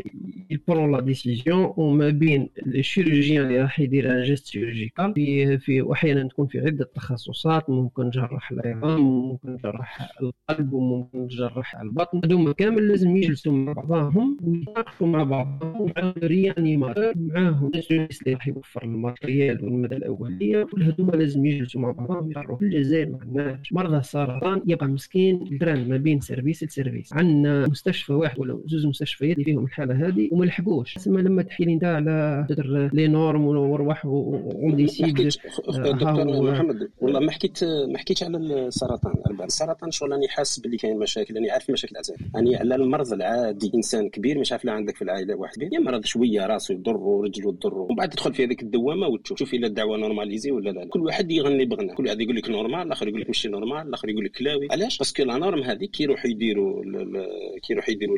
ي prend la décision وما بين ال chirurgien اللي راح يدير un geste chirurgical في في وأحيانا تكون في عدة تخصصات ممكن جرح العظام ممكن جرح القلب وممكن جرح البطن. هذوما كامل لازم يجلسوا مع بعضهم ويتناقشوا مع بعضهم مع réanimateur معاهم. اللي راح يوفر ال matériel والمادة الأولية كل هذوما لازم يجلسوا مع بعضهم في الجزائر ما عندناش. مرضى السرطان يبقى مسكين الجراند ما بين service ل service. عندنا مستشفى واحد ولا زوج مستشفيات اللي فيهم الحالة هذه وما لحقوش. تسمى لما تحكي لي انت على les normes وروح و décide دكتور محمد والله ما حكيت ما حكيتش على السرطان. السرطان شغل راني حاسس باللي كاين مشاكل راني عارف مشاكل العزائم راني على المرض العادي إنسان كبير مش عارف لا عندك في العائلة واحد. يا مرض شوية راسه يضر ورجله تضر ومن بعد تدخل في هذيك الدوامة وتشوف شوف إلا الدعوة normalisée ولا لا. كل واحد يغني بغناه. كل واحد يقول لك normal الآخر يقول لك ماشي normal الآخر يقول لك كلاوي علاش؟ parce que la norme هذيك كي يروحوا يديروا كي يروحوا يديروا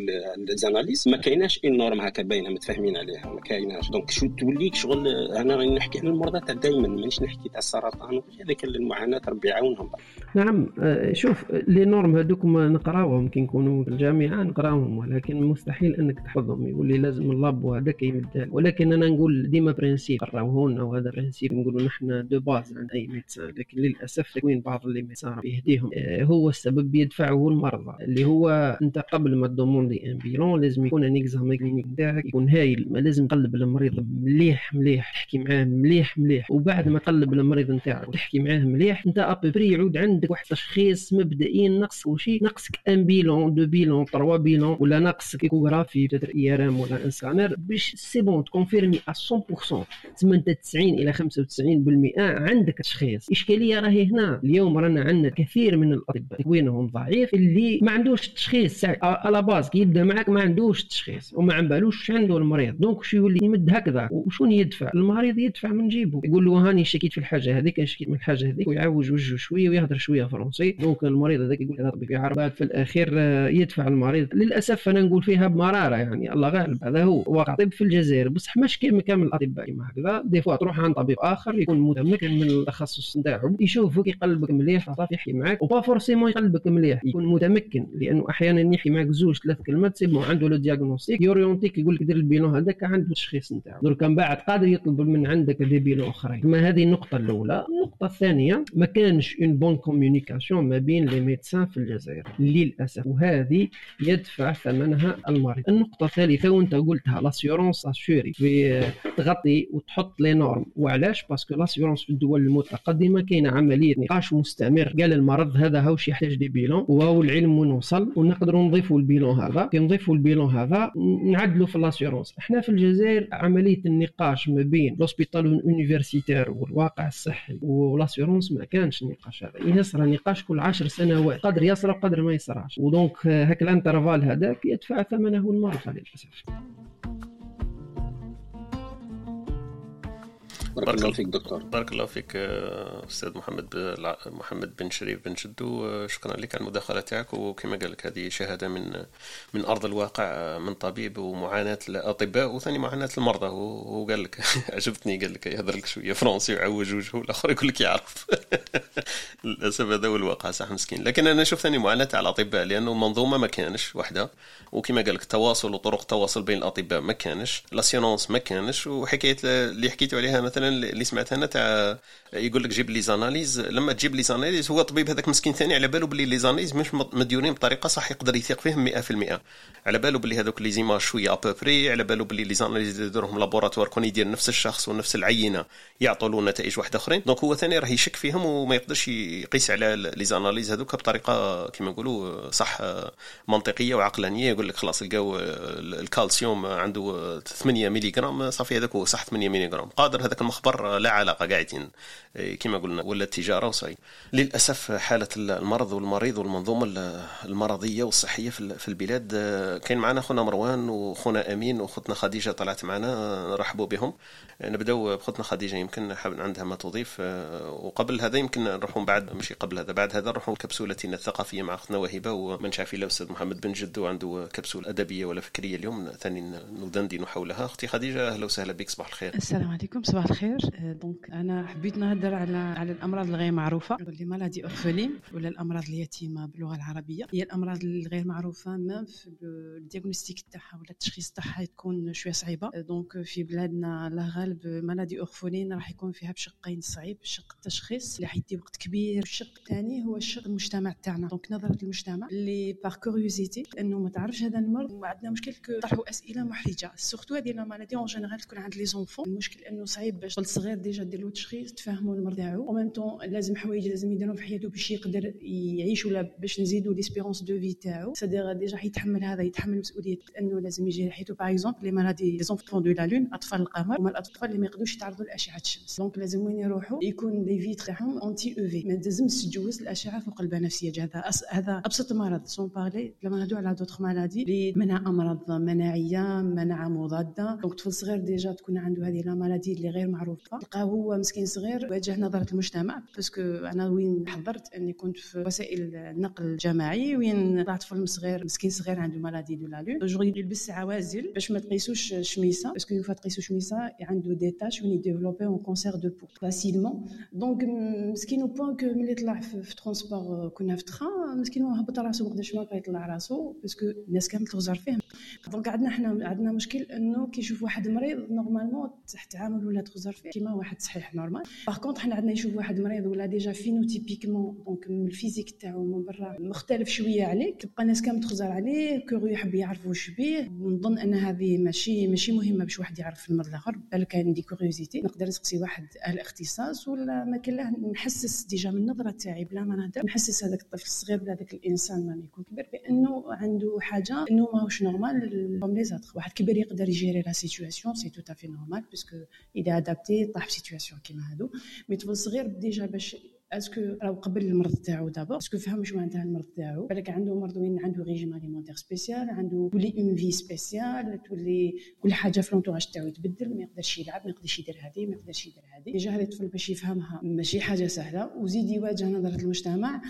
les analyses ما كايناش une norme هكا باينة متفاهمين عليها. ما كايناش. donc شو توليك شغل أنا نحكي على المرضى تاع دائما مانيش نحكي تاع السرطان هذاك المعاناة ربي يعاونهم. نعم آه، شوف les normes هذوك نقراوهم كي نكونوا في الجامعة نقراوهم ولكن مستحيل أنك تحفظهم. يقول لي لازم ال lab وهذاك يمد ولكن أنا نقول ديما principe قراوهن وهذا principe نقولوا نحن de base عند أي médecin لكن للأسف تكوين بعض les médecins يهديهم؟ آه، هو السبب يدفعه المرضى اللي هو أنت قبل ما demander un bilan لازم يكون un examen نتاعك يكون هايل. ما لازم تقلب المريض مليح مليح تحكي معاه مليح مليح. وبعد ما تقلب المريض نتاعك وتحكي معاه مليح أنت après يعود عندك واحد تشخيص مبدئي نقص وشي نقصك un bilan deux bilans trois bilans ولا نقصك échographie تدر IRM ولا un scanner باش c'est bon ت confirmer 100% تسمى انت 90 إلى 95% عندك تشخيص. الاشكاليه راهي هنا. اليوم رانا عندنا كثير من الأطباء تكوينهم ضعيف اللي ما عندوش تشخيص. على base كي يبدأ معك ما عندوش تشخيص وما عم بالوش عنده المريض. donc شو يولي؟ يمد هكذا. وشون يدفع؟ المريض يدفع من جيبه. يقول له هاني شكيت في الحاجة هذيك شكيت من الحاجة هذيك ويعوج وجهه شوية ويهضر شوية فرنسي. donc المريض هذاك يقول هذا طبيب بعد في الأخير آه، يدفع المريض. للأسف أنا نقول فيها بمرارة يعني. الله غالب. هذا هو. واقع طب في الجزائر. بصح مش كيما كامل الأطباء كيما هكذا. des fois تروح عند طبيب آخر يكون متمكن من التخصص نتاعو يشوفك يقلبك مليح صافي يحكي معاك و pas forcément يقلبك مليح يكون متمكن لأنه أحيانا يحكي معاك زوج ثلاث كلمات si عنده le diagnostic يوريونتيك يقول لك دير ال bilan هذاك عنده التشخيص نتاعو. درك من بعد قادر يطلب من عندك des bilans أخرين. ما هذه النقطة الأولى. النقطة الثانية ما كانش une bonne communication ما بين les médecins في الجزائر للأسف. وهذه يدفع ثمنها المريض. النقطة الثالثة وأنت قلتها l'assurance assurée تغطي وتحط les normes وعلاش؟ parce que l'assurance في الدول المتقدمة كاينة عملية نقاش مستمر. قال المرض هذا هاوش يحتاج des bilans؟ وهو العلم وين وصل ونقدروا نضيفوا ال bilan هذا. كي نضيفوا ال bilan هذا نعدلوا في l'assurance إحنا في الجزائر عملية النقاش ما بين l'hôpital universitaire والواقع الصحي و l'assurance ما كانش النقاش هذا. يصرى نقاش كل عشر سنوات. قدر يصرى وقدر ما يصراش و donc هاك ال intervalle هذاك يدفع ثمنه المرضى للأسف. بارك الله فيك دكتور. بارك الله فيك آه، أستاذ محمد محمد بن شريف بن جدو آه، شكرا لك على المداخلة تاعك. وكما قال لك هذه شهادة من من أرض الواقع آه، من طبيب ومعاناة الاطباء وثاني معاناة المرضى هو قال لك عجبتني قال لك يهضر لك شوية فرنسي ويعوج وجهه الآخر يقول لك يعرف. للأسف هذا هو الواقع صح مسكين. لكن أنا نشوف ثاني معاناة تاع الأطباء لأنه المنظومة ما كانش وحدة. وكما قال لك التواصل وطرق التواصل بين الأطباء ما كانش. لاسيونونس ما كانش. وحكاية اللي حكيت عليها مثلا اللي سمعتها أنا تاع يقول لك جيب les analyses. لما تجيب les analyses هو الطبيب هذاك مسكين ثاني على باله باللي les analyses مش مديورين بطريقة صح يقدر يثيق فيهم 100% على باله باللي هذوك les images شوية à peu près على باله باللي les analyses يديرهم laboratoire كون يدير نفس الشخص ونفس العينة يعطوا له نتائج واحدة أخرين. donc هو ثاني راه يشك فيهم وما يقدرش يقيس على les analyses هذوك بطريقة كما نقولوا صح منطقية وعقلانية. يقول لك خلاص لقاو الكالسيوم عنده 8 ملغ صافي هذاك هو صح 8 ملغ قادر هذاك المخبر لا علاقة قاعدين كما قلنا ولا التجارة وصاي للأسف حالة المرض والمريض والمنظومة المرضية والصحية في البلاد كاين معنا خونا مروان وخونا أمين وخوتنا خديجة طلعت معنا نرحبوا بهم. نبداو بخوتنا خديجة يمكن عندها ما تضيف. وقبل هذا يمكن نروحوا بعد مش قبل هذا بعد هذا نروحوا لكبسولتنا الثقافية مع أختنا وهبه ومن شاف الا أستاذ محمد بن جدو عنده كبسولة أدبية ولا فكرية اليوم ثاني ندندن حولها. أختي خديجة أهلا وسهلا بك صباح الخير. السلام عليكم صباح الخير. donc أنا حبيت نهضر على على الأمراض الغير معروفة. les maladies orphelines ولا الأمراض اليتيمة باللغة العربية. هي الأمراض الغير معروفة ما في ال diagnostic تاعها ولا التشخيص تاعها تكون شوية صعيبة. donc في بلادنا الله غالب maladies orphelines راح يكون فيها بشقين صعيب شق التشخيص اللي حيدي وقت كبير. الشق الثاني هو الشق المجتمع تاعنا. donc نظرة المجتمع اللي par curiosité إنه ما تعرفش هذا المرض وعندنا مشكل طرحوا أسئلة محرجة. surtout هذه la maladie en général تكون عند les enfants المشكل إنه صعيب باش الصغير déjà دير له تشخيص تفهموا المرض تاعو. و même temps لازم حوايج لازم يديرهم في حياته باش يقدر يعيش ولا باش نزيدوا l'espérance de vie تاعو. c'est-à-dire déjà يتحمل هذا يتحمل مسؤولية إنه لازم يجي حياته par exemple les maladies les enfants de la lune أطفال القمر. هما الأطفال اللي ما يقدروش يتعرضوا لأشعة الشمس. donc لازم وين يروحوا؟ يكون لي في تاعهم اونتي أو في ما لازمش تجوز الأشعة فوق البنفسجي هذا هذا أبسط مرض. sans parler لما نهضروا على d'autres maladies اللي منع امراض مناعية مناعة مضادة. donc طفل صغير déjà تكون عنده هذه la maladie اللي غير معروفة. تلقاه هو مسكين صغير واجه نظرة المجتمع parce que أنا وين حضرت أني كنت في وسائل النقل الجماعي وين طلع طفل صغير مسكين صغير عنده maladie de la lune جوغ يلبس عوازل باش ما تقيسوش شميسة parce que une fois تقيسو شميسة عنده des taches وين ي développer un cancer de peau facilement donc مسكين بوان كو ملي طلع في transport كنا في train مسكين هبط راسو ما قدرش ما يطلع راسو parce que الناس كامل تغزر فيه donc عندنا حنا عندنا مشكل إنه كي يشوف واحد مريض normalement تعامل ولا تغزر فيه كيما واحد صحيح normal. par contre حنا عندنا يشوف واحد مريض ولا déjà phénotypiquement donc من ال physique تاعو من برا مختلف شوية عليك تبقى الناس كامل تخزر عليه كورو يحب يعرف واش بيه. نظن أن هذه ماشي ماشي مهمة باش واحد يعرف المرض الآخر بالك عندي curiosité نقدر نسقسي واحد أهل اختصاص ولا ما كان له نحسس déjà من النظرة تاعي بلا ما نهضر نحسس هذاك الطفل الصغير ولا هذاك الإنسان ما يكون كبير بأنه عنده حاجة أنه ماهوش normal comme les autres واحد كبير يقدر ي gérer la situation c'est tout à fait normal parce que il est adapté طاح في situation كيما هادو mais طفل صغير déjà باش est-ce que راهو قبل المرض تاعو دابا est-ce que فهم شو معناتها المرض تاعو؟ بالك عنده مرض وين عنده régime alimentaire spécial عنده تولي une vie spéciale تولي كل حاجة في l'entourage تاعو يتبدل ما يقدرش يلعب ما يقدرش يدير هذه ما يقدرش يدير هذه. déjà هذا الطفل باش يفهمها ماشي حاجة سهلة وزيد يواجه نظرة المجتمع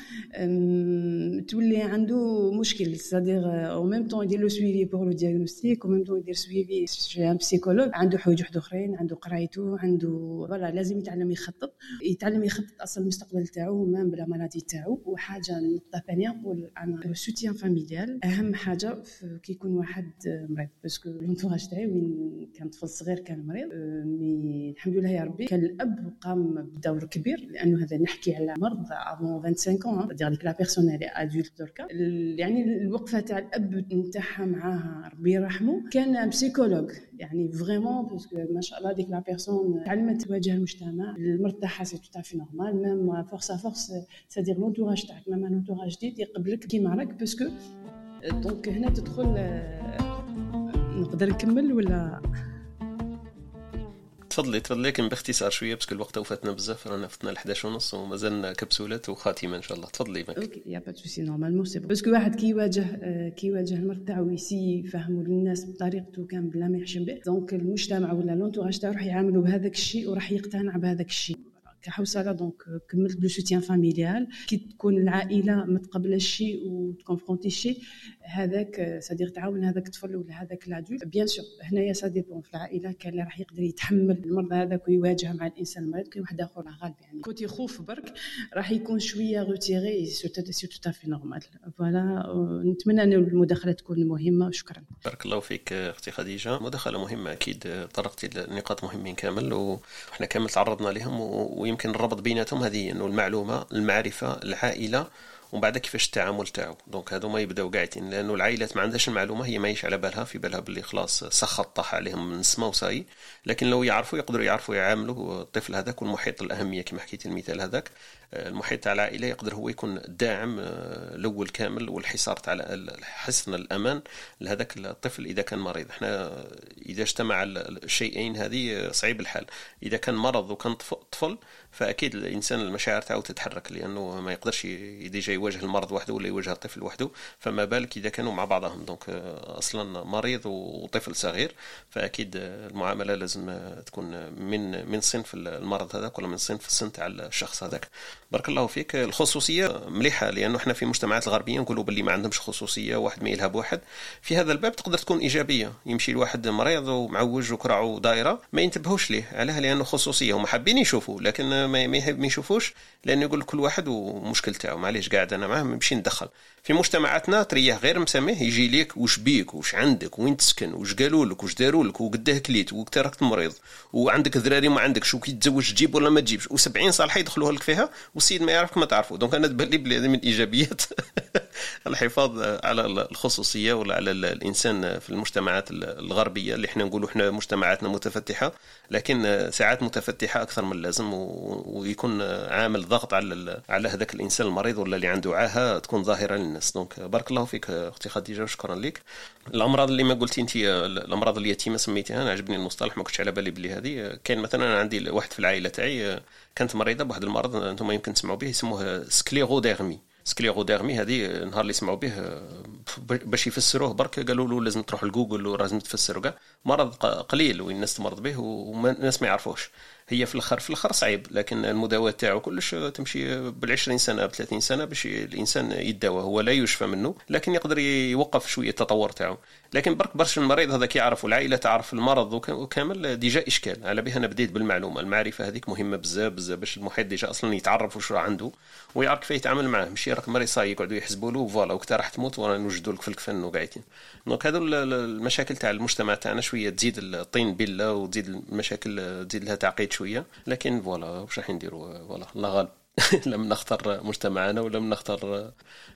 تولي عنده مشكل c'est-à-dire au même temps يدير le suivi pour le diagnostic au même temps يدير suivi chez un psychologue عنده حوايج واحد أخرين عنده قرايته عنده voilà لازم يتعلم يخطط. يتعلم يخطط أصلا المستقبل تاعو même بلا maladie تاعو وحاجة نقطه ثانية نقول أنا le soutien familial أهم حاجة كي يكون واحد مريض parce que l'entourage تاعي وين كان طفل صغير كان مريض mais الحمد لله يا ربي كان الأب قام بدور كبير لأنه هذا نحكي على مرض avant 25 ans دير ديك la personne اللي adulte دركا. يعني الوقفة تاع الأب نتاعها معاها ربي يرحمه. كان psychologue يعني vraiment parce que ما شاء الله ديك la personne تعلمت تواجه المجتمع المرض تاعها c'est tout à fait normal même force à force c'est-à-dire l'entourage تاعك même l'entourage جديد يقبلك كيما راك parce que donc هنا تدخل نقدر نكمل ولا تفضلي تفضلي لكن باختصار شوية parce que الوقت وفاتنا بزاف رانا فتنا ل 11 ونص ومازالنا كبسولات وخاتمة إن شاء الله. تفضلي ماك. OK y a pas souci normalement c'est parce que واحد كي يواجه كي يواجه المرض تاعو يسي يفهموا للناس بطريقته كان بلا ما يحشم به. donc المجتمع ولا l'entourage تاعو راح يعاملوا بهذاك الشيء وراح يقتنع بهذاك الشيء. كحوصله donc كملت ب le soutien familial. كي تكون العائلة متقبله الشيء و ت confronter الشيء هذاك c'est-à-dire تعاون هذاك الطفل ولا هذاك l'adulte bien sûr هنايا ça dépend في العائلة كان اللي راح يقدر يتحمل المرض هذاك ويواجه مع الإنسان المريض كاين واحد آخر غالب يعني. كنت يخوف برك راح يكون شوية روتيري c'est tout à fait normal voilà نتمنى أن المداخلة تكون مهمة. وشكرا بارك الله فيك أختي خديجة. مداخلة مهمة أكيد. طرقتي لنقاط مهمين كامل وحنا كامل تعرضنا لهم ويمكن الربط بيناتهم. هذه إنه المعلومة المعرفة العائلة. ومن بعد كيفاش التعامل تاعو. donc هادو ما يبداو قاعدين لأنه العائلات ما عندهاش المعلومة هي ماهيش على بالها في بالها باللي خلاص سخط طاح عليهم من السما وصاي. لكن لو يعرفوا يقدروا يعرفوا يعاملوا الطفل هذاك والمحيط الأهمية كما حكيت المثال هذاك. المحيط تاع العائله يقدر هو يكون الداعم آه، الأول كامل والحصار تاع حصن الأمان لهذاك الطفل إذا كان مريض. إحنا إذا اجتمع الشيئين هذه صعيب الحال. إذا كان مرض وكان طفل فأكيد الإنسان المشاعر تاعو تتحرك لأنه ما يقدرش déjà يواجه المرض وحده ولا يواجه الطفل وحده. فما بالك إذا كانوا مع بعضهم. donc آه، أصلا مريض وطفل صغير فأكيد المعاملة لازم تكون من من صنف المرض هذاك ولا من صنف السن تاع الشخص هذاك. بارك الله فيك. الخصوصية مليحة لأنه إحنا في المجتمعات الغربية نقولوا باللي ما عندهمش خصوصية واحد ما يلهب واحد. في هذا الباب تقدر تكون إيجابية. يمشي لواحد مريض ومعوج وكرع دايره ما ينتبهوش ليه. علاه لأنه خصوصية هما حابين يشوفوا لكن ما ما يشوفوش لأنه يقول كل واحد ومشكل تاعو. معليش قاعد أنا معاه نمشي ندخل. في مجتمعاتنا تريح غير مساميه يجي ليك واش بيك واش عندك وين تسكن واش قالوا لك واش داروا لك وقداه كليت وقت راك مريض وعندك ذراري ما عندكش وكي تزوج تجيب ولا ما تجيبش. و70 صالحة يدخلوها لك فيها والسيد ما يعرفك ما تعرفه. donc أنا تبان لي من الايجابيات الحفاظ على الخصوصية ولا على الإنسان في المجتمعات الغربية اللي إحنا نقولوا إحنا مجتمعاتنا متفتحة. لكن ساعات متفتحة أكثر من اللازم ويكون عامل ضغط على على هذاك الإنسان المريض ولا اللي عنده عاهة تكون ظاهرة للناس. donc بارك الله فيك أختي خديجة وشكرا لك. الأمراض اللي ما قلتي انت الأمراض اليتيمه سميتيها أنا عجبني المصطلح ما كنتش على بالي بلي هذه. كاين مثلا أنا عندي واحد في العائلة تاعي كانت مريضة بواحد المرض أنتم يمكن تسمعوا به يسموه sclérodermie sclérodermie هذه نهار اللي سمعوا به باش يفسروه برك قالوا له لازم تروح لجوجل ولازم تفسر كاع. مرض قليل وين الناس تمرض به والناس ما يعرفوش. هي في الآخر في الآخر صعيب لكن المداواه تاعو كلش تمشي بال20 سنة ب 30 سنة باش الإنسان يداوى هو لا يشفى منه لكن يقدر يوقف شوية التطور تاعو. لكن برك برشا المريض هذاك يعرف والعائله تعرف المرض وكامل déjà إشكال. على بها أنا بديت بالمعلومة المعرفة هذيك مهمة بزاف بزاف باش المحيط déjà أصلا يتعرف واش عنده ويعرف كيف يتعامل معاه. ماشي راك مريض صاي يقعدوا يحسبوا له فوالا وقتها راح تموت ورانا نوجدوا لك في الكفن وقاعدين. donc هذو المشاكل تاع المجتمع تاعنا شوية تزيد الطين بله وتزيد المشاكل تزيد لها تعقيد شوية لكن voilà واش راح نديروا voilà الله غالب. لم نختار مجتمعنا ولم نختار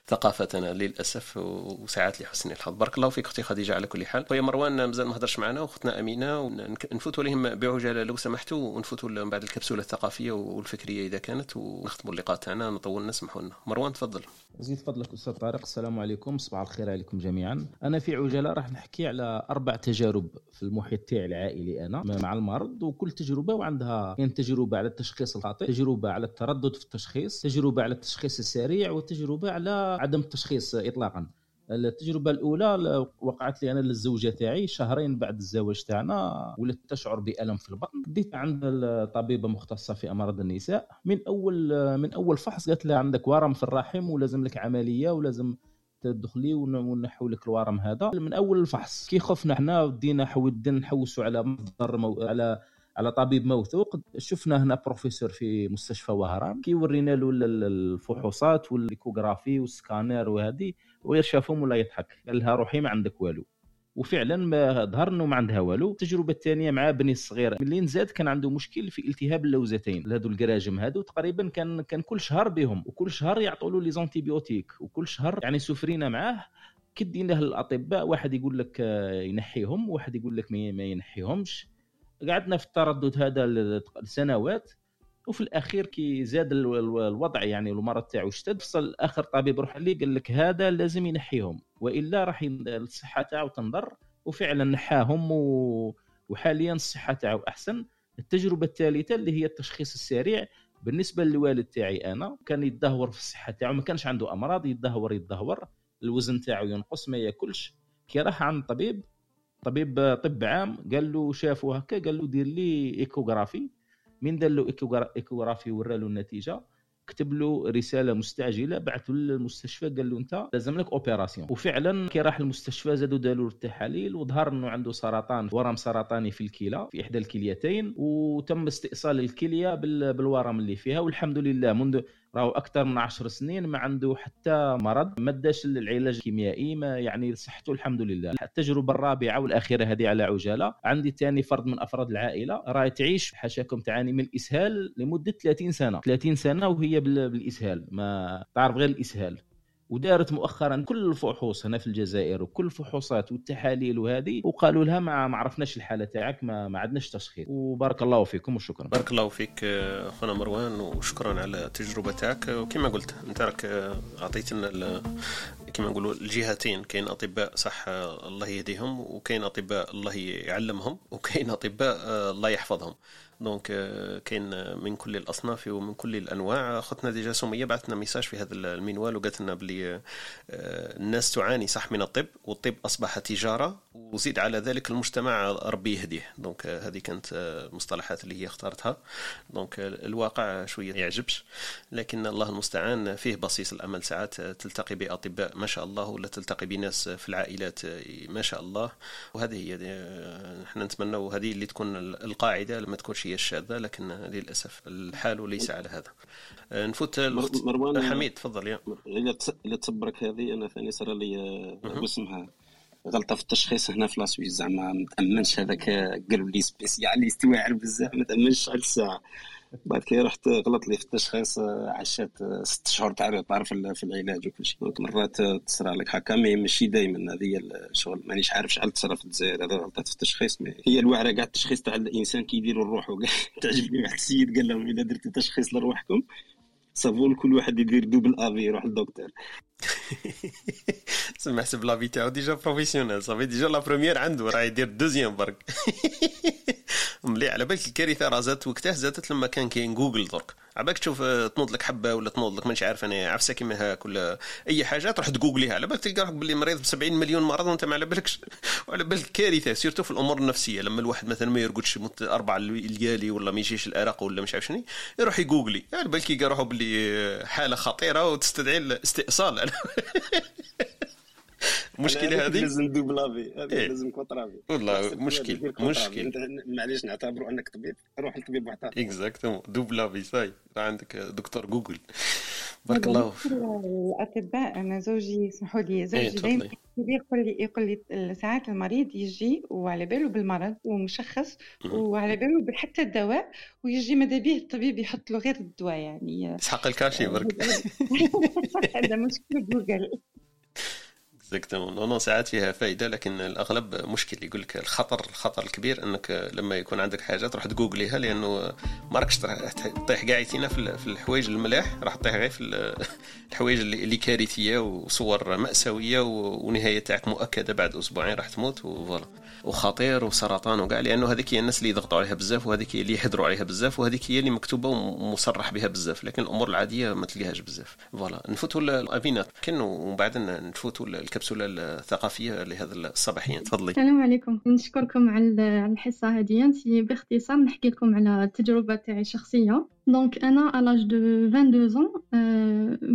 ثقافتنا للأسف وساعات لحسن الحظ. بارك الله فيك أختي خديجة على كل حال. خويا مروان مازال ما هضرش معنا واختنا أمينة ونفوتوا لهم بعجالة لو سمحتوا ونفوتوا من بعد الكبسولة الثقافية والفكرية إذا كانت ونختموا اللقاء تاعنا نطول نسمحوا لنا. مروان تفضل. زيد فضلك أستاذ طارق. السلام عليكم صباح الخير عليكم جميعا. أنا في عجالة راح نحكي على أربع تجارب في المحيط تاعي العائلي أنا مع المرض وكل تجربة وعندها كاين تجربة على التشخيص الخاطئ تجربة على التردد في التشخيص. تجربة على التشخيص السريع وتجربة على عدم التشخيص اطلاقا. التجربة الأولى وقعت لي أنا للزوجة تاعي شهرين بعد الزواج تاعنا ولدت تشعر بألم في البطن. بديت عند الطبيبة مختصة في أمراض النساء. من أول من أول فحص قالت لي عندك ورم في الرحم ولازم لك عملية ولازم تدخلي ونحو لك الورم هذا. من أول الفحص كي خفنا إحنا بدينا حودنا نحوسوا على مصدر. على على طبيب موثوق. شفنا هنا بروفيسور في مستشفى وهران كي ورينا له الفحوصات وال échographie وال scanner وهذه وغير شافهم ولا يضحك. قال لها روحي ما عندك والو. وفعلا ما ظهر انه ما عندها والو. التجربة الثانية مع بني الصغير ملي نزاد كان عنده مشكل في التهاب اللوزتين. هذو الكراجم هذو تقريبا كان كان كل شهر بهم وكل شهر يعطوا له les antibiotiques وكل شهر يعني سفرينا معاه. كدينا للاطباء واحد يقول لك ينحيهم واحد يقول لك ما ينحيهمش. قعدنا في التردد هذا لسنوات وفي الأخير كي زاد الوضع يعني المرض تاعو اشتد فصل آخر طبيب روح لي قال لك هذا لازم ينحيهم وإلا راح الصحة تاعو تنضر وفعلا نحاهم و... وحاليا الصحة تاعو أحسن. التجربة الثالثة اللي هي التشخيص السريع بالنسبة للوالد تاعي أنا كان يتدهور في الصحة تاعو ما كانش عنده أمراض يتدهور يتدهور الوزن تاعو ينقص ما ياكلش. كي راح عند الطبيب طبيب طب عام قال له شافه هكا قال له دير لي échographie. من دار له échographie ورا له النتيجة كتب له رسالة مستعجلة بعثوا للمستشفى قال له أنت لازم لك opération. وفعلا كي راح المستشفى زادوا داروا التحاليل وظهر إنه عنده سرطان ورم سرطاني في الكلى في إحدى الكليتين وتم استئصال الكلية بالورم اللي فيها والحمد لله منذ راهو أكثر من 10 سنين ما عنده حتى مرض ما داش العلاج الكيميائي ما يعني صحته الحمد لله. التجربة الرابعة والأخيرة هذه على عجالة. عندي ثاني فرد من أفراد العائلة. راهي تعيش حاشاكم تعاني من الاسهال لمدة 30 سنة. 30 سنة وهي بالإسهال. ما تعرف غير الإسهال. ودارت مؤخرا كل الفحوص هنا في الجزائر وكل الفحوصات والتحاليل وهذه وقالوا لها ما ما عرفناش الحالة تاعك ما, ما عندناش تشخيص وبارك الله فيكم وشكرا. بارك الله فيك اخونا مروان وشكرا على التجربة تاعك. وكما قلت أنت راك اعطيتنا كما نقولوا الجهتين كاين أطباء صح الله يهديهم وكاين أطباء الله يعلمهم وكاين أطباء الله يحفظهم. donc euh, كاين من كل الأصناف ومن كل الأنواع. اختنا déjà سميه بعثنا message في هذا المنوال وقالت لنا بلي آه، الناس تعاني صح من الطب والطب أصبح تجارة وزيد على ذلك المجتمع ربي يهديه. donc آه، هذه كانت آه، المصطلحات اللي هي اختارتها. دونك الواقع شوية يعجبش لكن الله المستعان فيه بصيص الأمل. ساعات تلتقي بأطباء ما شاء الله ولا تلتقي بناس في العائلات ما شاء الله. وهذه هي إحنا نتمنى هذه اللي تكون القاعدة لما تكونش هي الشاذة لكن للأسف الحال ليس على هذا. نفوت مروان حميد تفضل يا. إلا تصبرك هذه أنا ثاني صار لي آه، اسمها غلطة في التشخيص هنا في لاسويس زعما ما تأمنش هذاك قالوا لي spécial واعر بزاف ما تأمنش على الساعة بعد كي رحت غلط لي في التشخيص عشات ست شهور تعرف تعرف في العلاج وكل شيء مرات تصرى لك هكا mais ماشي دائما هذه الشغل. مانيش عارف شحال تصرى في الجزائر. هذا غلطات في التشخيص mais هي الوعره كاع التشخيص تاع الإنسان كي يديروا تعجبني واحد السيد قال لهم إذا درتوا تشخيص لروحكم صافون كل واحد يدير double avis يروح للدكتور. سمع حسب لافي تاعو ديجا بروفيسيونيل صافي ديجا لا بروميير عنده راه يدير دوزيام برك مليح على بالك الكارثه راه زادت وقتها زادت لما كان كاين جوجل درك عباك تشوف آه، تنوض لك حبه ولا تنوض لك مانيش عارف أنا عفسه كيما كل اي حاجة تروح تجوجليها على بالك تلقى روحك باللي مريض ب 70 مليون مرض وانت ما على بالكش وعلى بالك كارثه سيرتو في الأمور النفسيه لما الواحد مثلا ما يرقدش أربع ليالي ولا ما يجيش الارق ولا مش عارف شنو يروح يجوجلي على بالك يلقى روحه باللي حاله خطيره وتستدعي الاستئصال God. المشكلة هذه؟ لازم double avis هذه إيه؟ لازم contre-avis والله مشكل مشكل معليش نعتبروا أنك طبيب روح لطبيب محترم exactement double avis ça y est عندك دكتور جوجل. بارك الله الأطباء أنا زوجي اسمحوا لي زوجي إيه دائما يقول لي يقول لي ساعات المريض يجي وعلى باله بالمرض ومشخص وعلى باله حتى الدواء ويجي ماذا به الطبيب يحط له غير الدواء يعني. يسحق ال cachet برك. هذا مشكل Google. exactement non ساعات فيها فائده لكن الأغلب مشكل. يقول لك الخطر الخطر الكبير إنك لما يكون عندك حاجة تروح تجوجليها لأنه ما راكش تطيح كاع في الحوايج الملاح راح تطيح غير في الحوايج اللي كارثية وصور مأساوية ونهاية تاعك مؤكدة بعد أسبوعين راح تموت و voilà. وخطير وسرطان وكاع لأنه هذيك هي الناس اللي يضغطوا عليها بزاف وهذيك هي اللي يحضروا عليها بزاف وهذيك هي اللي مكتوبة ومصرح بها بزاف لكن الأمور العادية ما تلقاهاش بزاف. voilà نفوتوا الأفينات. كان ومن بعد نفوتوا الكبسولة الثقافية لهذا الصباحية. تفضلي. السلام عليكم. نشكركم على الحصة هذه. باختصار نحكي لكم على التجربة تاعي الشخصيه donc أنا à l'âge de 22 ans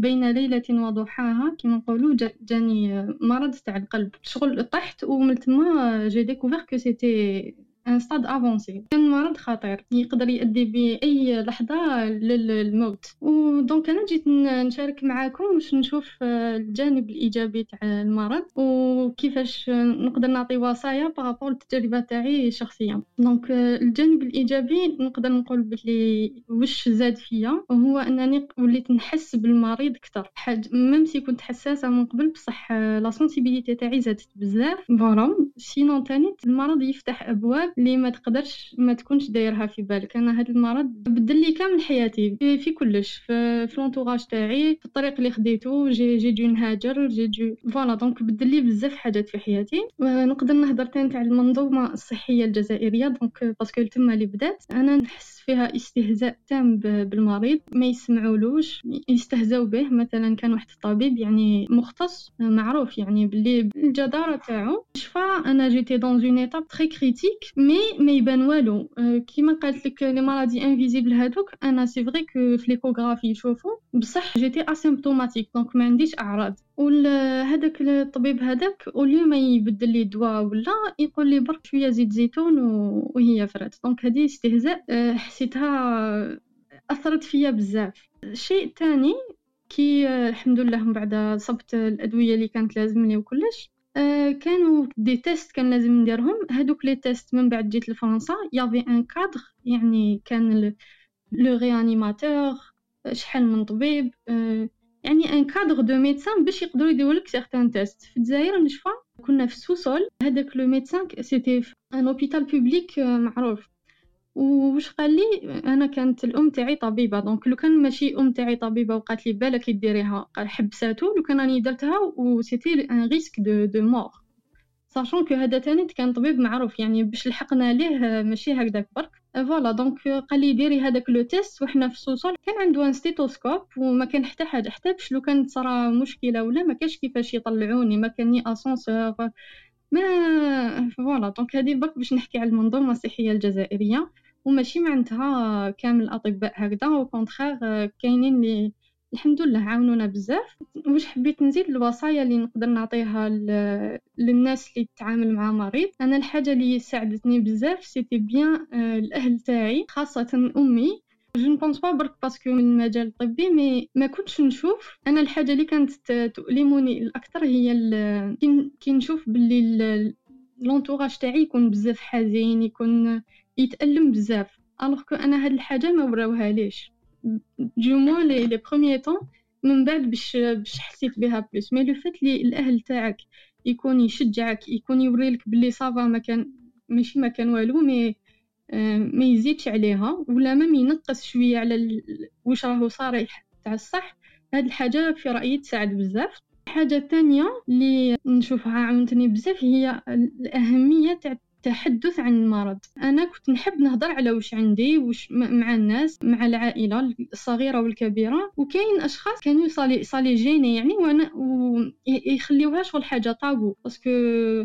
بين ليلة وضحاها كما نقولوا جاني مرض تاع القلب. شغل طحت ومن تما j'ai découvert que c'était un stade avancé كان مرض خطير يقدر يؤدي باي لحظه للموت و donc أنا جيت نشارك معاكم باش نشوف الجانب الايجابي تاع المرض وكيفاش نقدر نعطي وصايا par rapport التجربه تاعي شخصيا donc الجانب الايجابي نقدر نقول بلي واش زاد فيا هو انني وليت نحس بالمريض أكثر حاج même si كنت حساسه من قبل بصح la sensibilité تاعي زادت بزاف voilà sinon تاني المرض يفتح ابواب اللي ما تقدرش ما تكونش دايرها في بالك. أنا هذا المرض بدل لي كامل حياتي في, في كلش في, في l'entourage تاعي في الطريق اللي خديته j'ai j'ai dû نهاجر j'ai dû voilà donc بدل لي بزاف حاجات في حياتي. نقدر نهضر تاني تاع المنظومة الصحية الجزائرية donc parce que تما اللي بدات. أنا نحس فيها استهزاء تام بالمريض ما يسمعولوش يستهزاو به. مثلا كان واحد الطبيب يعني مختص معروف يعني باللي الجدارة تاعو شفا أنا j'étais dans une étape très critique mais ما يبان والو كيما قالت لك les maladies invisibles هذوك أنا c'est vrai que في l'échographie يشوفوا بصح j'étais asymptomatique donc ما عنديش اعراض هذاك الطبيب هذاك au lieu ما يبدل لي دواء ولا يقول لي برك شوية زيت زيتون وهي فرات donc هذه استهزاء حسيتها اثرت فيا بزاف شيء تاني كي الحمد لله من بعد صبت الادويه اللي كانت لازمني وكلش كانوا des tests كان لازم نديرهم. هادوك les tests من بعد جيت لفرنسا. y avait un cadre يعني كان le réanimateur شحال من طبيب يعني un cadre de médecins باش يقدروا يديروا لك certains tests. في الجزائر نشفى كنا في ال sous-sol. هذاك le médecin c'était un hôpital public معروف. وش قال لي أنا كانت الأم تاعي طبيبة. donc لو كان ماشي أم تاعي طبيبة وقالت لي بالك ديريها قال حبساتو لو كان راني درتها و c'était un risque de de mort sachant que هذا تاني كان طبيب معروف يعني باش لحقنا ليه ماشي هكذاك برك. voilà donc قال لي ديري هذاك le test وحنا في ال sous-sol. كان عنده un stéthoscope وما كان حتى حاجة حتى باش لو كانت صرا مشكلة ولا ما كاش كيفاش يطلعوني ما كان ni ascenseur ما voilà. donc هذه برك باش نحكي على المنظومة الصحية الجزائرية وماشي معناتها كامل الأطباء هكذا au contraire كاينين اللي الحمد لله عاونونا بزاف. واش حبيت نزيد الوصايا اللي نقدر نعطيها للناس اللي تتعامل مع مريض. أنا الحاجة اللي ساعدتني بزاف c'était bien الأهل تاعي خاصة أمي. je ne pense pas برك parce que من المجال الطبي mais ما كنتش نشوف أنا الحاجة اللي كانت تؤلمني الأكثر هي كي نشوف باللي لونتوراج تاعي يكون بزاف حزين يكون يتألم بزاف. الوغ كو أنا هاد الحاجة ما وراوها ليش؟ دو مون لي لي بروميي طون من بعد باش باش حسيت بها بلوس مي لو فات لي الأهل تاعك يكون يشجعك يكون يوريلك بلي صافا ما كان ماشي ما كان والو مي ما يزيدش عليها ولا ما ينقص شوية على واش راهو صريح تاع الصح. هاد الحاجة في رأيي تساعد بزاف. الحاجة الثانية اللي نشوفها عاونتني بزاف هي الأهمية تاع التحدث عن المرض. أنا كنت نحب نهضر على واش عندي واش مع الناس مع العائلة الصغيرة والكبيرة. وكاين أشخاص كانوا ça les ça les gênait يعني وأنا ويخليوها شغل حاجة tabou. parce que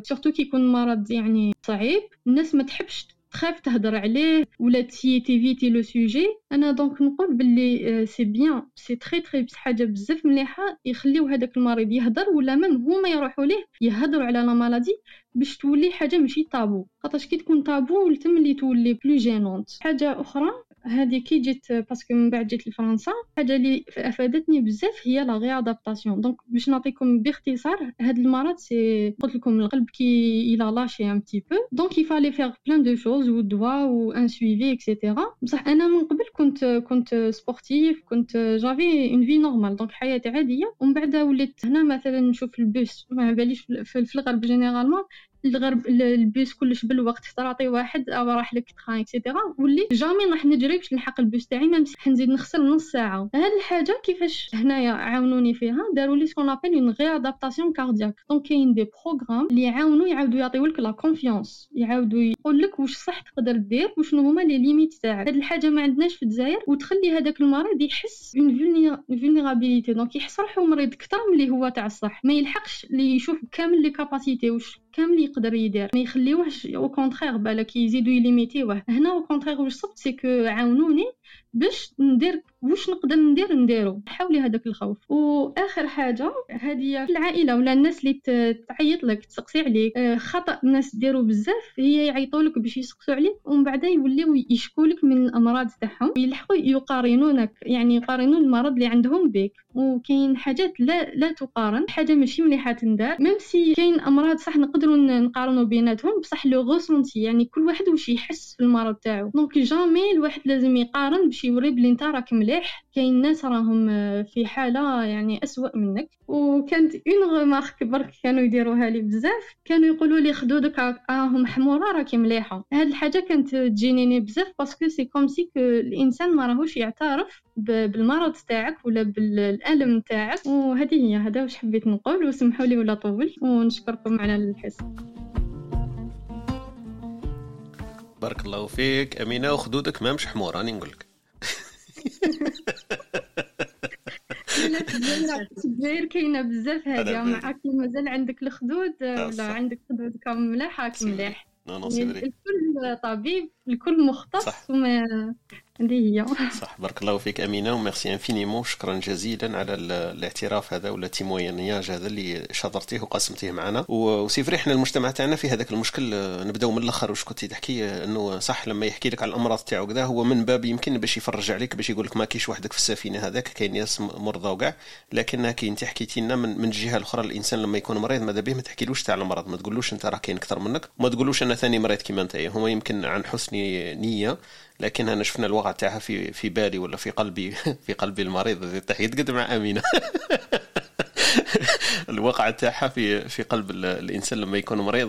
surtout كي يكون مرض يعني صعيب الناس ما تحبش تخاف تهضر عليه ولا تي تيفيتي le sujet. أنا donc نقول باللي c'est bien c'est très très حاجة بزاف مليحة يخليو هذاك المريض يهضر ولا même هما يروحوا ليه يهضروا على la maladie باش تولي حاجة ماشي طابو. خاطرش كي تكون طابو تملي تولي plus gênante حاجة أخرى هذه كي جيت parce que من بعد جيت لفرنسا الحاجة اللي أفادتني بزاف هي la réadaptation donc باش نعطيكم باختصار هذا المرض c'est قلت لكم القلب qui il a lâché un petit peu donc il fallait faire plein de choses و دوا و un suivi et cetera بصح أنا من قبل كنت كنت sportif كنت j'avais une vie normale donc حياتي عادية. ومن بعد وليت هنا مثلا نشوف البوس ما باليش في الغرب généralement الغرب les bus كلش بالوقت تعطي واحد أو راح لك train et cetera ولي jamais راح نجري باش نلحق البيس تاعي ما نزيد نخسر نص ساعة. هاد الحاجة كيفاش هنايا عاونوني فيها؟ داروا لي ce qu'on appelle une réadaptation cardiaque donc كاين des programmes اللي يعاونوا يعاودوا يعطيو لك la confiance يعاودوا يقول لك واش صح تقدر دير وشنو هما les limites تاعك. هاد الحاجة ما عندناش في الجزائر وتخلي هذاك المريض يحس une vulnérabilité donc يحس روحو مريض أكثر من اللي هو تاع الصح. ما يلحقش اللي يشوف كامل les capacités واش كامل يقدر يدير. ما يخليوهش au contraire بالك يزيدو يليميتيوه. هنا au contraire واش صبت c'est que عاونوني باش ندير واش نقدر ندير نديرو؟ حاولي هذاك الخوف. وآخر حاجة هذه العائلة ولا الناس اللي تعيط لك تسقسي عليك. آه، خطأ الناس ديروا بزاف هي يعيطوا لك باش يسقسوا عليك ومن بعد يوليو يشكوا لك من الأمراض تاعهم. يلحقوا يقارنونك يعني يقارنون المرض اللي عندهم بك. وكاين حاجات لا لا تقارن حاجة ماشي مليحة تندار. même si كاين أمراض صح نقدر نقدروا نقارنوا بيناتهم بصح le ressenti يعني كل واحد واش يحس في المرض تاعو. donc jamais الواحد لازم يقارن باش يوري بلي انت راك مليح. كاين ناس راهم في حالة يعني أسوأ منك. وكانت une remarque برك كانوا يديروها لي بزاف. كانوا يقولوا لي خدودك راهم حمورة راكي مليحة. هاد الحاجة كانت تجينيني بزاف parce que c'est comme si الإنسان ما راهوش يعترف بالمرض تاعك ولا بالألم تاعك. وهذه هي هذا واش حبيت نقول. وسمحوا لي ولا طول. ونشكركم على الحصه بارك الله فيك أمينة. وخدودك ما مش حمور راني نقول لك الجزائر كاينة بزاف هذه معاك مازال عندك الخدود ولا عندك خدود كم ملاح مليح الكل طبيب الكل مختص. وما هي. صح بارك الله فيك أمينة و merci infiniment شكرا جزيلا على الاعتراف هذا ولا témoignage هذا اللي شاطرتيه وقسمتيه معنا. و c'est vrai إحنا المجتمع تاعنا في هذاك المشكل نبداو من الأخر. واش كنتي تحكي؟ إنه صح لما يحكي لك على الأمراض تاعو كذا هو من باب يمكن باش يفرج عليك باش يقول لك ما كاينش وحدك في السفينة هذاك كاين ناس مرضى وكاع. لكن انت حكيتي لنا من, من الجهة الأخرى الإنسان لما يكون مريض ماذا به ما تحكيلوش تاع المرض ما تقولوش أنت راه كاين أكثر منك. وما تقولوش أنا ثاني مريض كيما أنت. هما يمكن عن حسن نية لكن أنا شفنا الوقع تاعها في في بالي ولا في قلبي في قلبي المريض. تحية قد مع أمينة. الواقع تاعها في في قلب الإنسان لما يكون مريض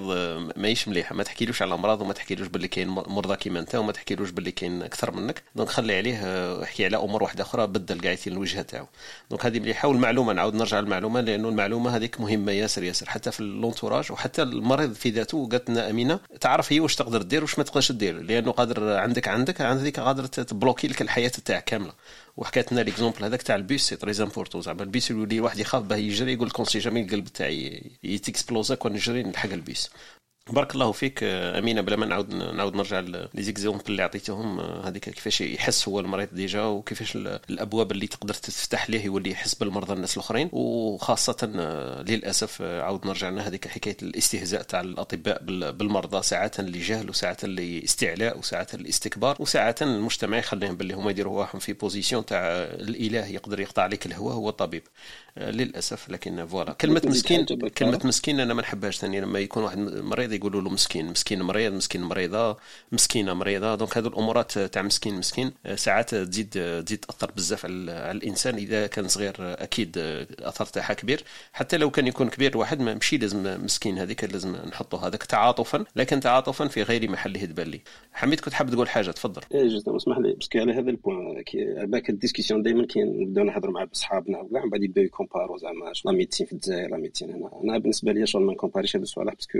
ماهيش مليحه ما تحكيلوش على الامراض وما تحكيلوش باللي كاين مرضى كيما أنت وما تحكيلوش باللي كاين أكثر منك. دونك خلي عليه احكي على أمور واحدة أخرى بدل قاعدين الوجهه تاعو. donc هذه مليحة والمعلومة نعاود نرجع للمعلومة لأنه المعلومة هذيك مهمة ياسر ياسر. حتى في ال l'entourage وحتى المريض في ذاته قالت لنا أمينة تعرف هي واش تقدر دير واش ما تقدرش دير لأنه قادر عندك عندك عندك قادر تبلوكي لك الحياة تاعك كاملة. وحكيت لنا l'exemple هذاك تاع ال bus c'est très important زعما البيس يولي الواحد يخاف باه يجري يقول لك si jamais القلب تاعي يتكسبلوزا كون نجري نلحق البيس. بارك الله فيك أمينة بلا ما نعاود نعاود نرجع les exemples اللي عطيتهم هذيك كيفاش يحس هو المريض déjà وكيفاش الأبواب اللي تقدر تفتح ليه يولي يحس بالمرضى الناس الأخرين. وخاصة للأسف عاود نرجع لنا هذيك حكاية الاستهزاء تاع الأطباء بالمرضى ساعات اللي جهل وساعات اللي استعلاء وساعات الاستكبار وساعات المجتمع يخليهم باللي هما يديروا رواحهم في position تاع الإله يقدر يقطع عليك الهواء هو الطبيب. للأسف لكن voilà. كلمة مسكين كلمة مسكين أنا ما نحبهاش ثاني لما يكون واحد مريض يقولوا له مسكين مسكين مريض مسكين مريضه مسكينة مريضة. donc هذو الأمورات تاع مسكين مسكين ساعات تزيد تزيد تأثر بزاف على الإنسان. إذا كان صغير أكيد الاثر تاعها كبير. حتى لو كان يكون كبير واحد ماشي لازم مسكين هذيك لازم نحطوا هذاك تعاطفا. لكن تعاطفا في غير محله تبان لي. حميد كنت حاب تقول حاجة تفضل. إيه juste اسمح لي parce que على هذا ال point باك ال discussion دائما كي نبداو نهضروا مع أصحابنا وكاع من بعد يبداو يكومبارو زعما la médecine في الجزائر la médecine هنا أنا بالنسبة لي شغل ما نكومباريش هذا الصوالح parce que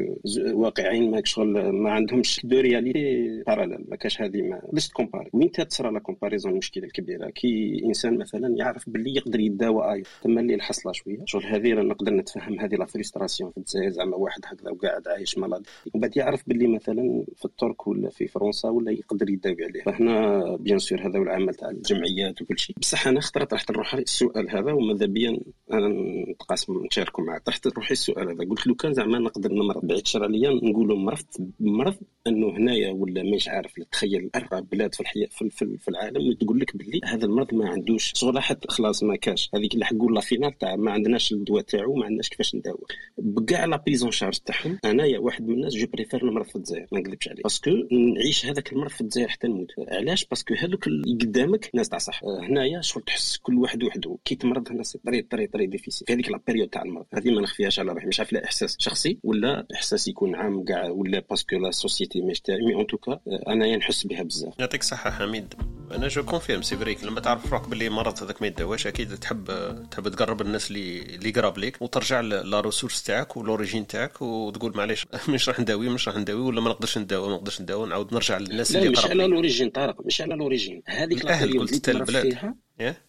واقعين ما شغل ما عندهمش deux réalités parallèles ما كاش هذه ما باش تكومباري. وين تصرى la comparaison المشكلة الكبيرة؟ كي إنسان مثلا يعرف باللي يقدر يداوى آي. تما اللي الحصلة شوية. شغل هذه نقدر نتفهم هذه la frustration في الجزائر زعما واحد هكذا وقاعد عايش مرض ومن بعد يعرف باللي مثلا في الترك ولا في فرنسا ولا يقدر يداوي عليه فهنا bien sûr هذا العمل تاع الجمعيات وكل شيء. بصح أنا اخترت رحت نروح السؤال هذا وماذا بيا أنا نتقاسم نشاركوا معك رحت نروح السؤال هذا. قلت لو كان زعما نقدر نمرض بعيد شر عليا نقولوا مرضت مرض أنه هنايا ولا مش عارف. تخيل ارقى بلاد في الحياة في, في, في العالم تقول لك باللي هذا المرض ما عندوش شغل حتى خلاص ما كاش. هذيك اللي حقول la finale تاع ما عندناش الدواء تاعو ما عندناش كيفاش نداوي بكاع la prise en charge تاعهم. أنايا واحد من الناس je préfère نمرض في الجزائر. ما نكذبش عليك. parce que نعيش هذاك المرض في الجزائر حتى نموت. علاش؟ parce que هذوك اللي قدامك ناس تاع صح هنايا شغل تحس كل واحد وحده. كي تمرض هنا c'est très très très difficile في هذيك la période تاع المرض. هذه ما نخفيهاش على روحي. مش عارف لا إحساس شخصي ولا إحساس يكون عام كاع ولا parce que la société مش تاعي mais en tout cas انايا نحس بها بزاف. يعطيك الصحه حميد. أنا je confirme c'est vrai que لما تعرف روحك باللي مرض هذاك ما يدواش أكيد تحب تحب تقرب الناس اللي اللي قراب ليك وترجع la ressource تاعك و l'origine تاعك وتقول معليش مش راح نداوي مش راح نداوي ولا ما نقدرش نداوي ما نقدرش نداوي نعاود نرجع للناس اللي قراب مش على l'origine طارق مش على l'origine هذيك الاهل قلت البلاد. فيها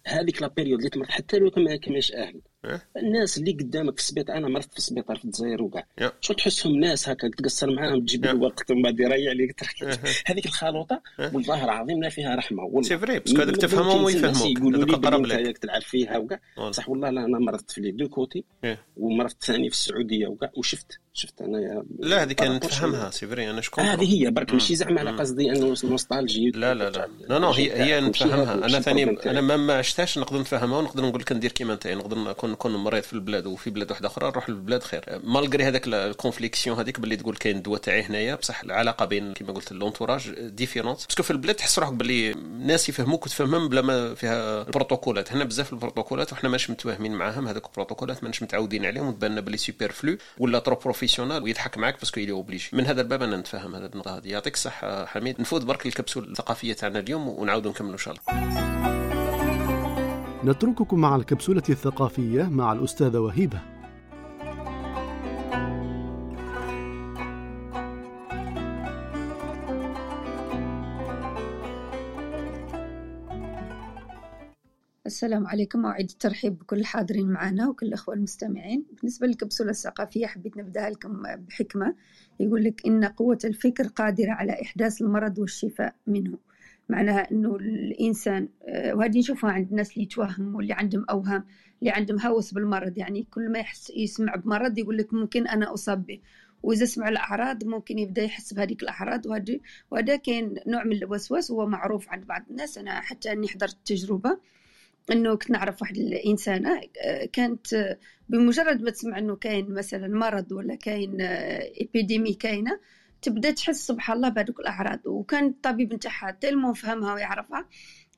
هذيك la période اللي تمرض حتى لو ما كماش أهل. الناس اللي قدامك في السبيطار أنا مرضت في السبيطار في الجزائر وكاع شو تحسهم ناس هكا تقصر معاهم تجيب له وقت ومن بعد يريح عليك هذيك الخلوطة والله العظيم لا فيها رحمة والله. c'est vrai parce que هذوك تفهمهم ويفهموك. يقولوا لي قرب لك. تلعب فيها وكاع صح والله لا أنا مرضت في les deux côtés ومرضت ثاني في السعودية وكاع وشفت. شفت أنا لا هذه كان نتفهمها سي أنا شكون هذه هي برك ماشي زعما على قصدي إنه nostalgie. لا لا لا. لا non هي هي نتفهمها أنا ثاني أنا ما ما عشتهاش نقدر نتفهمها ونقدر نقول لك ندير كيما أنت. نقدر نكون نكون مريض في البلاد وفي بلاد واحدة أخرى نروح للبلاد خير. malgré هذاك ال conviction هذيك باللي تقول كاين الدواء تاعي هنايا بصح العلاقة بين كيما قلت l'entourage différente parce que في البلاد تحس روحك باللي الناس يفهموك وتفهمهم بلا ما فيها البروتوكولات. هنا بزاف البروتوكولات وحنا ماش متواهمين معاهم هذوك البروتوكولات ماناش متعودين عليهم وتبان لنا باللي superflu ولا trop professionnel ويضحك معاك parce qu'il est obligé من هذا الباب أنا نتفهم هذا النقطه هذه يعطيك الصحة حميد. نفوت برك الكبسول الثقافية تاعنا اليوم ونعاودوا نكملوا إن شاء الله. نترككم مع الكبسولة الثقافية مع الأستاذة وهيبة. السلام عليكم. وأعيد الترحيب بكل الحاضرين معنا وكل الأخوة المستمعين. بالنسبة للكبسولة الثقافية حبيت نبدأها لكم بحكمة. يقول لك إن قوة الفكر قادرة على إحداث المرض والشفاء منه. معناها إنه الإنسان وهذه نشوفها عند الناس اللي يتوهم واللي عندهم أوهام اللي عندهم هوس بالمرض. يعني كل ما يحس يسمع بمرض يقول لك ممكن أنا اصاب به وإذا سمع الأعراض ممكن يبدأ يحس بهذيك الأعراض. وهذا كاين نوع من الوسواس هو معروف عند بعض الناس. أنا حتى أني حضرت تجربة إنه كنت نعرف واحد الانسانه كانت بمجرد ما تسمع إنه كاين مثلا مرض ولا كاين épidémie كاينة تبدأ تحس سبحان الله بهذوك الأعراض. وكان الطبيب نتاعها tellement فهمها ويعرفها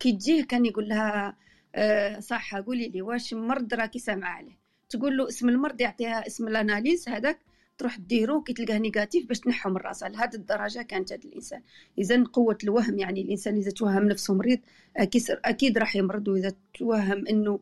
كي تجيه كان يقول لها أه صح قولي لي واش مرض راكي سامعة عليه؟ تقول له اسم المرض يعطيها اسم ال analyse هذاك تروح ديرو كي تلقاه négatif باش تنحو من راسها لهذه الدرجة كانت هذا الإنسان. إذا قوة الوهم يعني الإنسان إذا توهم نفسه مريض أكيد راح يمرض. وإذا توهم إنه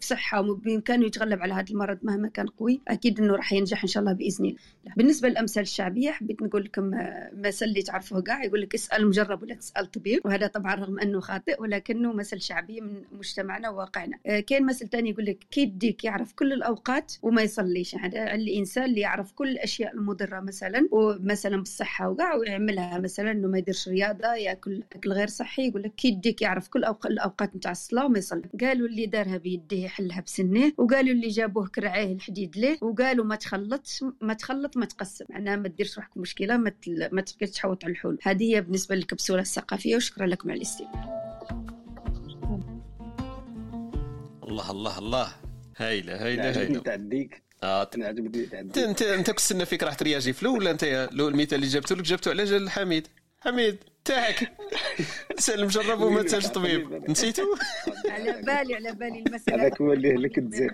بصحة وبإمكانه يتغلب على هذا المرض مهما كان قوي أكيد أنه راح ينجح إن شاء الله بإذن الله. بالنسبة للأمثال الشعبية حبيت نقول لكم مثل اللي تعرفوه كاع يقول لك اسأل مجرب ولا تسأل طبيب وهذا طبعا رغم أنه خاطئ ولكنه مثل شعبي من مجتمعنا وواقعنا. كاين مثل ثاني يقول لك كي يديك يعرف كل الأوقات وما يصليش. هذا الإنسان اللي يعرف كل الأشياء المضرة مثلا ومثلا بالصحة وكاع ويعملها مثلا أنه ما يديرش رياضة يأكل أكل غير صحي يقول لك كي يديك يعرف كل الأوقات نتاع الصلاة وما يصلي. قالوا اللي دارها بيديه يحلها بسنه وقالوا اللي جابوه كرعيه الحديد ليه وقالوا ما تخلطش ما تخلط ما تقسم. معناها ما تديرش روحك مشكلة ما تل... ما تبقاش تحوط على الحلول. هذه هي بالنسبة للكبسولة الثقافيه وشكرا لكم على الاستماع. الله الله الله. هايلة هايلة هايلة. تعديك. آه أنا عجبتني تعديك. أنت أنت كنت فيك راح ترياجي فلو ولا أنت المثال اللي جبته لك جبته على جال حميد. حميد. تاعك. سال مجرب وما تسالش طبيب. نسيتو؟ على بالي على بالي المسألة. هذاك هو اللي لك تزيد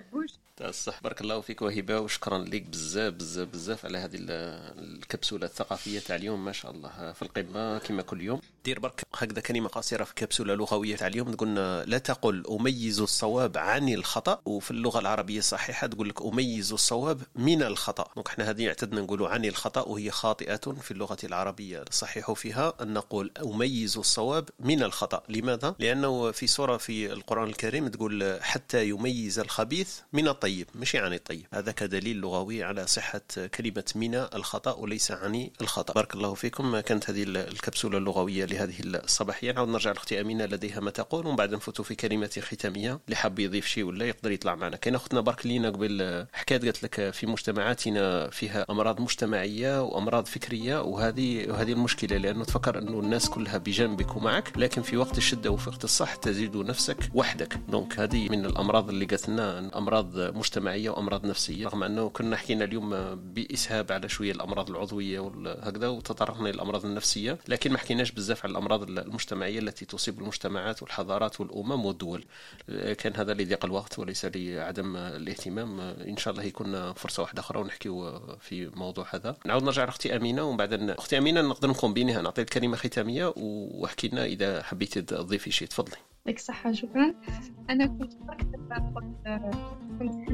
الصح. بارك الله فيك وهبة وشكرا لك بزاف بزاف بزاف على هذه الكبسولة الثقافية تاع اليوم. ما شاء الله. في القمة كما كل يوم. دير برك هكذا كلمة قصيرة في كبسولة لغوية تاع اليوم. تقولنا لا تقل أميز الصواب عن الخطأ. وفي اللغة العربية الصحيحة تقول لك أميز الصواب من الخطأ. دونك إحنا هذه اعتدنا نقولوا عن الخطأ وهي خاطئة في اللغة العربية. الصحيح فيها أن نقول أميز الصواب من الخطأ. لماذا؟ لأنه في سورة في القرآن الكريم تقول حتى يميز الخبيث من الطيب مش عن الطيب. هذا كدليل لغوي على صحة كلمة من الخطأ وليس عن الخطأ. بارك الله فيكم. كانت هذه الكبسولة اللغوية لهذه الصباحية. نعاود نرجع لأختي أمينة لديها ما تقول ومن بعد نفوتوا في كلمة ختامية اللي حاب يضيف شيء ولا يقدر يطلع معنا. كاين أختنا بارك لينا قبل حكاية قالت لك في مجتمعاتنا فيها أمراض مجتمعية وأمراض فكرية وهذه وهذه المشكلة لأنه تفكر أنه الناس كلها بجنبك ومعك لكن في وقت الشدة وفي وقت الصح تجد نفسك وحدك. دونك هذه من الأمراض اللي قالت أمراض مجتمعية وأمراض نفسية. رغم أنه كنا حكينا اليوم بإسهاب على شوية الأمراض العضوية وهكذا وتطرقنا للامراض النفسية لكن ما حكيناش بزاف على الأمراض المجتمعية التي تصيب المجتمعات والحضارات والأمم والدول. كان هذا لضيق الوقت وليس لعدم الاهتمام. إن شاء الله يكون فرصة واحدة أخرى ونحكيو في موضوع هذا. نعاود نرجع لأختي أمينة ومن بعد أختي أمينة نقدر نكومبينيها نعطي كلمه ختاميه واحكي لنا إذا حبيتي تضيفي شيء تفضلي. يعطيك الصحة شكرا. أنا كنت كنت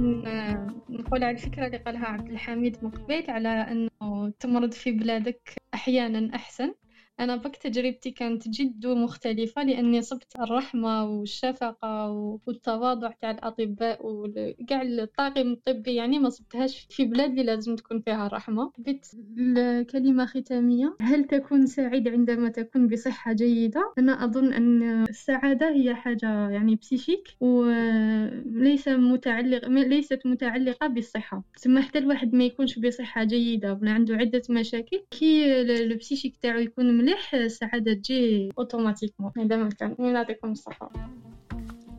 نقول على الفكرة اللي قالها عبد الحميد من قبيل على أنه تمرض في بلادك أحيانا أحسن. أنا بك تجربتي كانت جد مختلفة لأني صبت الرحمة والشفقة والتواضع تاع الأطباء وكاع الطاقم الطبي يعني ما صبتهاش في بلاد اللي لازم تكون فيها الرحمة حبيت الكلمة ختامية هل تكون سعيد عندما تكون بصحة جيدة؟ أنا أظن أن السعادة هي حاجة يعني بسيشيك وليس متعلق ليست متعلقة بالصحة. ثم حتى الواحد ما يكونش بصحة جيدة ولا عنده عدة مشاكل كي البسيشيك تاعو يكون مليح السعادة تجي automatiquement هذا ما كان. يعطيكم الصحة.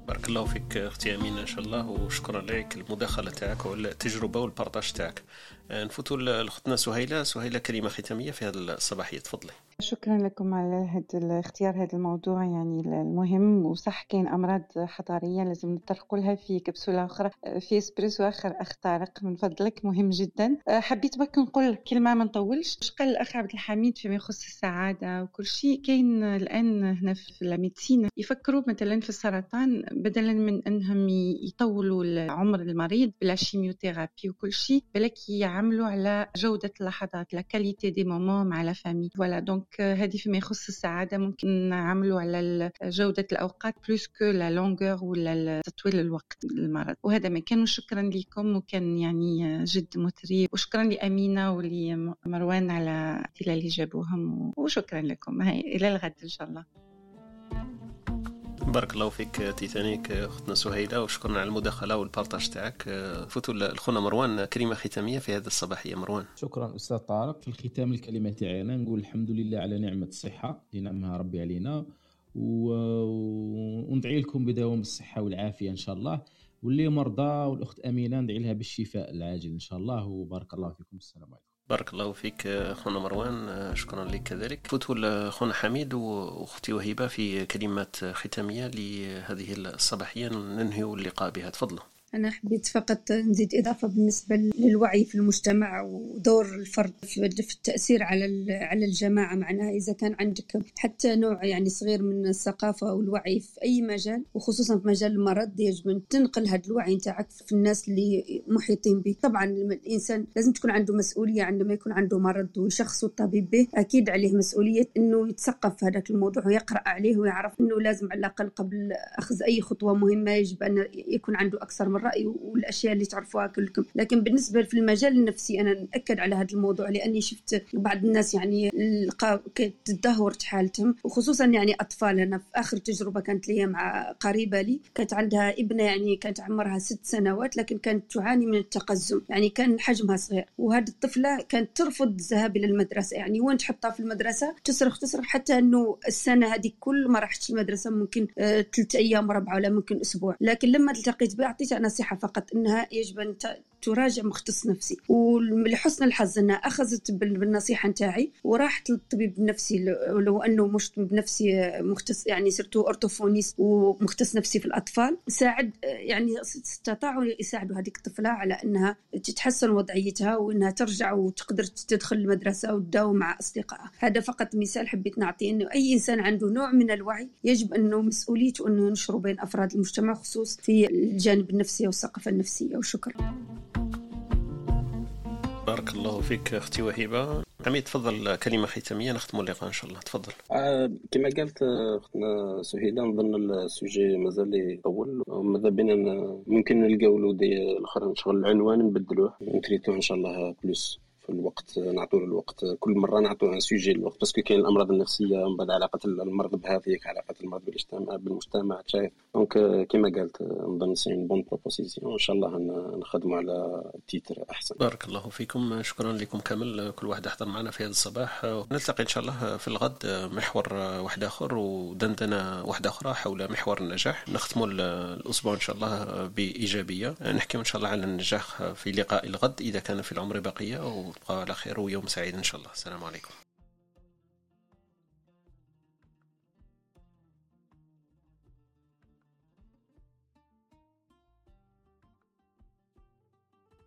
بارك الله فيك أختي أمينة إن شاء الله وشكرا لك المداخلة تاعك والتجربة وال partage تاعك. نفوتوا لاختنا سهيلة سهيلة كلمه ختامية في هذه الصباحية. تفضلي. شكرا لكم على هذا الاختيار هذا الموضوع يعني المهم. وصح كاين أمراض حضارية لازم نتطرقوا لها في كبسولة أخرى في إسبريسو آخر اخ طارق من فضلك مهم جدا. حبيت برك نقول كلمة ما نطولش. اش قال الأخ عبد الحميد فيما يخص السعادة وكل شيء؟ كاين الآن هنا في ال médecine يفكروا مثلا في السرطان بدلا من أنهم يطولوا عمر المريض بلا chimiothérapie وكل شيء بالك يعملوا على جودة اللحظات la qualité des moments مع la famille voilà donc هذه فيما يخص السعادة. ممكن نعملوا على جودة الأوقات plus que la longueur ولا تطويل الوقت للمرض. وهذا ما كان. شكرا لكم. وكان يعني جد مثري. وشكرا لأمينة ولمروان على الاسئله اللي جابوهم. وشكرا لكم. هاي. إلى الغد إن شاء الله. بارك الله فيك تيتانيك أختنا سهيلة وشكرا على المداخلة والبارتاج تاعك. فوتوا لخونا مروان كلمة ختامية في هذه الصباحية. مروان. شكرا أستاذ طارق. في الختام الكلمة تاعي أنا نقول الحمد لله على نعمة الصحة اللي نعمها ربي علينا و... وندعي لكم بدوام الصحة والعافية إن شاء الله. واللي مرضى والأخت أمينة ندعي لها بالشفاء العاجل إن شاء الله. وبارك الله فيكم. السلام عليكم. بارك الله فيك خونا مروان شكرا لك كذلك. فوتوا لخونا حميد وأختي وهبه في كلمات ختامية لهذه الصباحية ننهي اللقاء بها. تفضلوا. أنا حبيت فقط نزيد إضافة بالنسبة للوعي في المجتمع ودور الفرد في التأثير على على الجماعة. معناها إذا كان عندك حتى نوع يعني صغير من الثقافة والوعي في أي مجال وخصوصا في مجال المرض يجب أن تنقل هذا الوعي نتاعك في الناس اللي محيطين بك. طبعا الإنسان لازم تكون عنده مسؤولية عندما يكون عنده مرض ويشخص الطبيب به أكيد عليه مسؤولية أنه يتثقف في هذاك الموضوع ويقرأ عليه ويعرف أنه لازم على الأقل قبل أخذ أي خطوة مهمة يجب أن يكون عنده أكثر من الرأي والأشياء اللي تعرفوها كلكم. لكن بالنسبة في المجال النفسي أنا ناكد على هذا الموضوع لأني شفت بعض الناس يعني تدهورت حالتهم وخصوصا يعني أطفال. أنا في آخر تجربة كانت لي مع قريبة لي كانت عندها ابنة يعني كانت عمرها ست سنوات لكن كانت تعاني من التقزم يعني كان حجمها صغير. وهذه الطفلة كانت ترفض الذهاب إلى المدرسة يعني وين تحطها في المدرسة؟ تصرخ تصرخ حتى إنه السنة هذه كل ما رحت المدرسة ممكن ثلاث أيام ربعة ولا ممكن أسبوع. لكن لما التقيت بها أعطيتها نصيحة فقط إنها يجب أن تراجع مختص نفسي. ولحسن الحظ أنها أخذت بالنصيحة نتاعي وراحت للطبيب النفسي لو أنه مش طبيب نفسي مختص يعني صرت أورتوفونيست ومختص نفسي في الأطفال ساعد يعني استطاعوا يساعدوا هذيك الطفلة على أنها تتحسن وضعيتها وأنها ترجع وتقدر تدخل المدرسة وتداوم مع أصدقائها. هذا فقط مثال حبيت نعطيه إنه أي إنسان عنده نوع من الوعي يجب أنه مسؤوليته أنه ينشره بين أفراد المجتمع خصوص في الجانب النفسي والثقافة النفسية. وشكرا. بارك الله فيك أختي وهيبة عمي تفضل كلمة ختامية نختم اللقاء إن شاء الله. تفضل. آه كما قالت أختنا سهيلة نظن ال sujet مازال يطول ماذا بينا ممكن نلقاو له دي الآخر نشغل العنوان نبدلوه نتريتوه إن شاء الله plus. الوقت نعطوا الوقت كل مرة نعطوا un sujet الوقت. parce que كاين الأمراض النفسية من بعد علاقة المرض بهذيك علاقة المرض بالاجتماع بالمجتمع شايف donc كما قالت نظن c'est bonne proposition إن شاء الله نخدموا على تيتر أحسن. بارك الله فيكم. شكرا لكم كامل. كل واحد حضر معنا في هذا الصباح. نلتقي إن شاء الله في الغد محور واحد آخر ودندنة واحدة أخرى حول محور النجاح. نختموا الأسبوع إن شاء الله بإيجابية. نحكي إن شاء الله على النجاح في لقاء الغد إذا كان في العمر بقية وتبقى على خير ويوم سعيد إن شاء الله. السلام عليكم.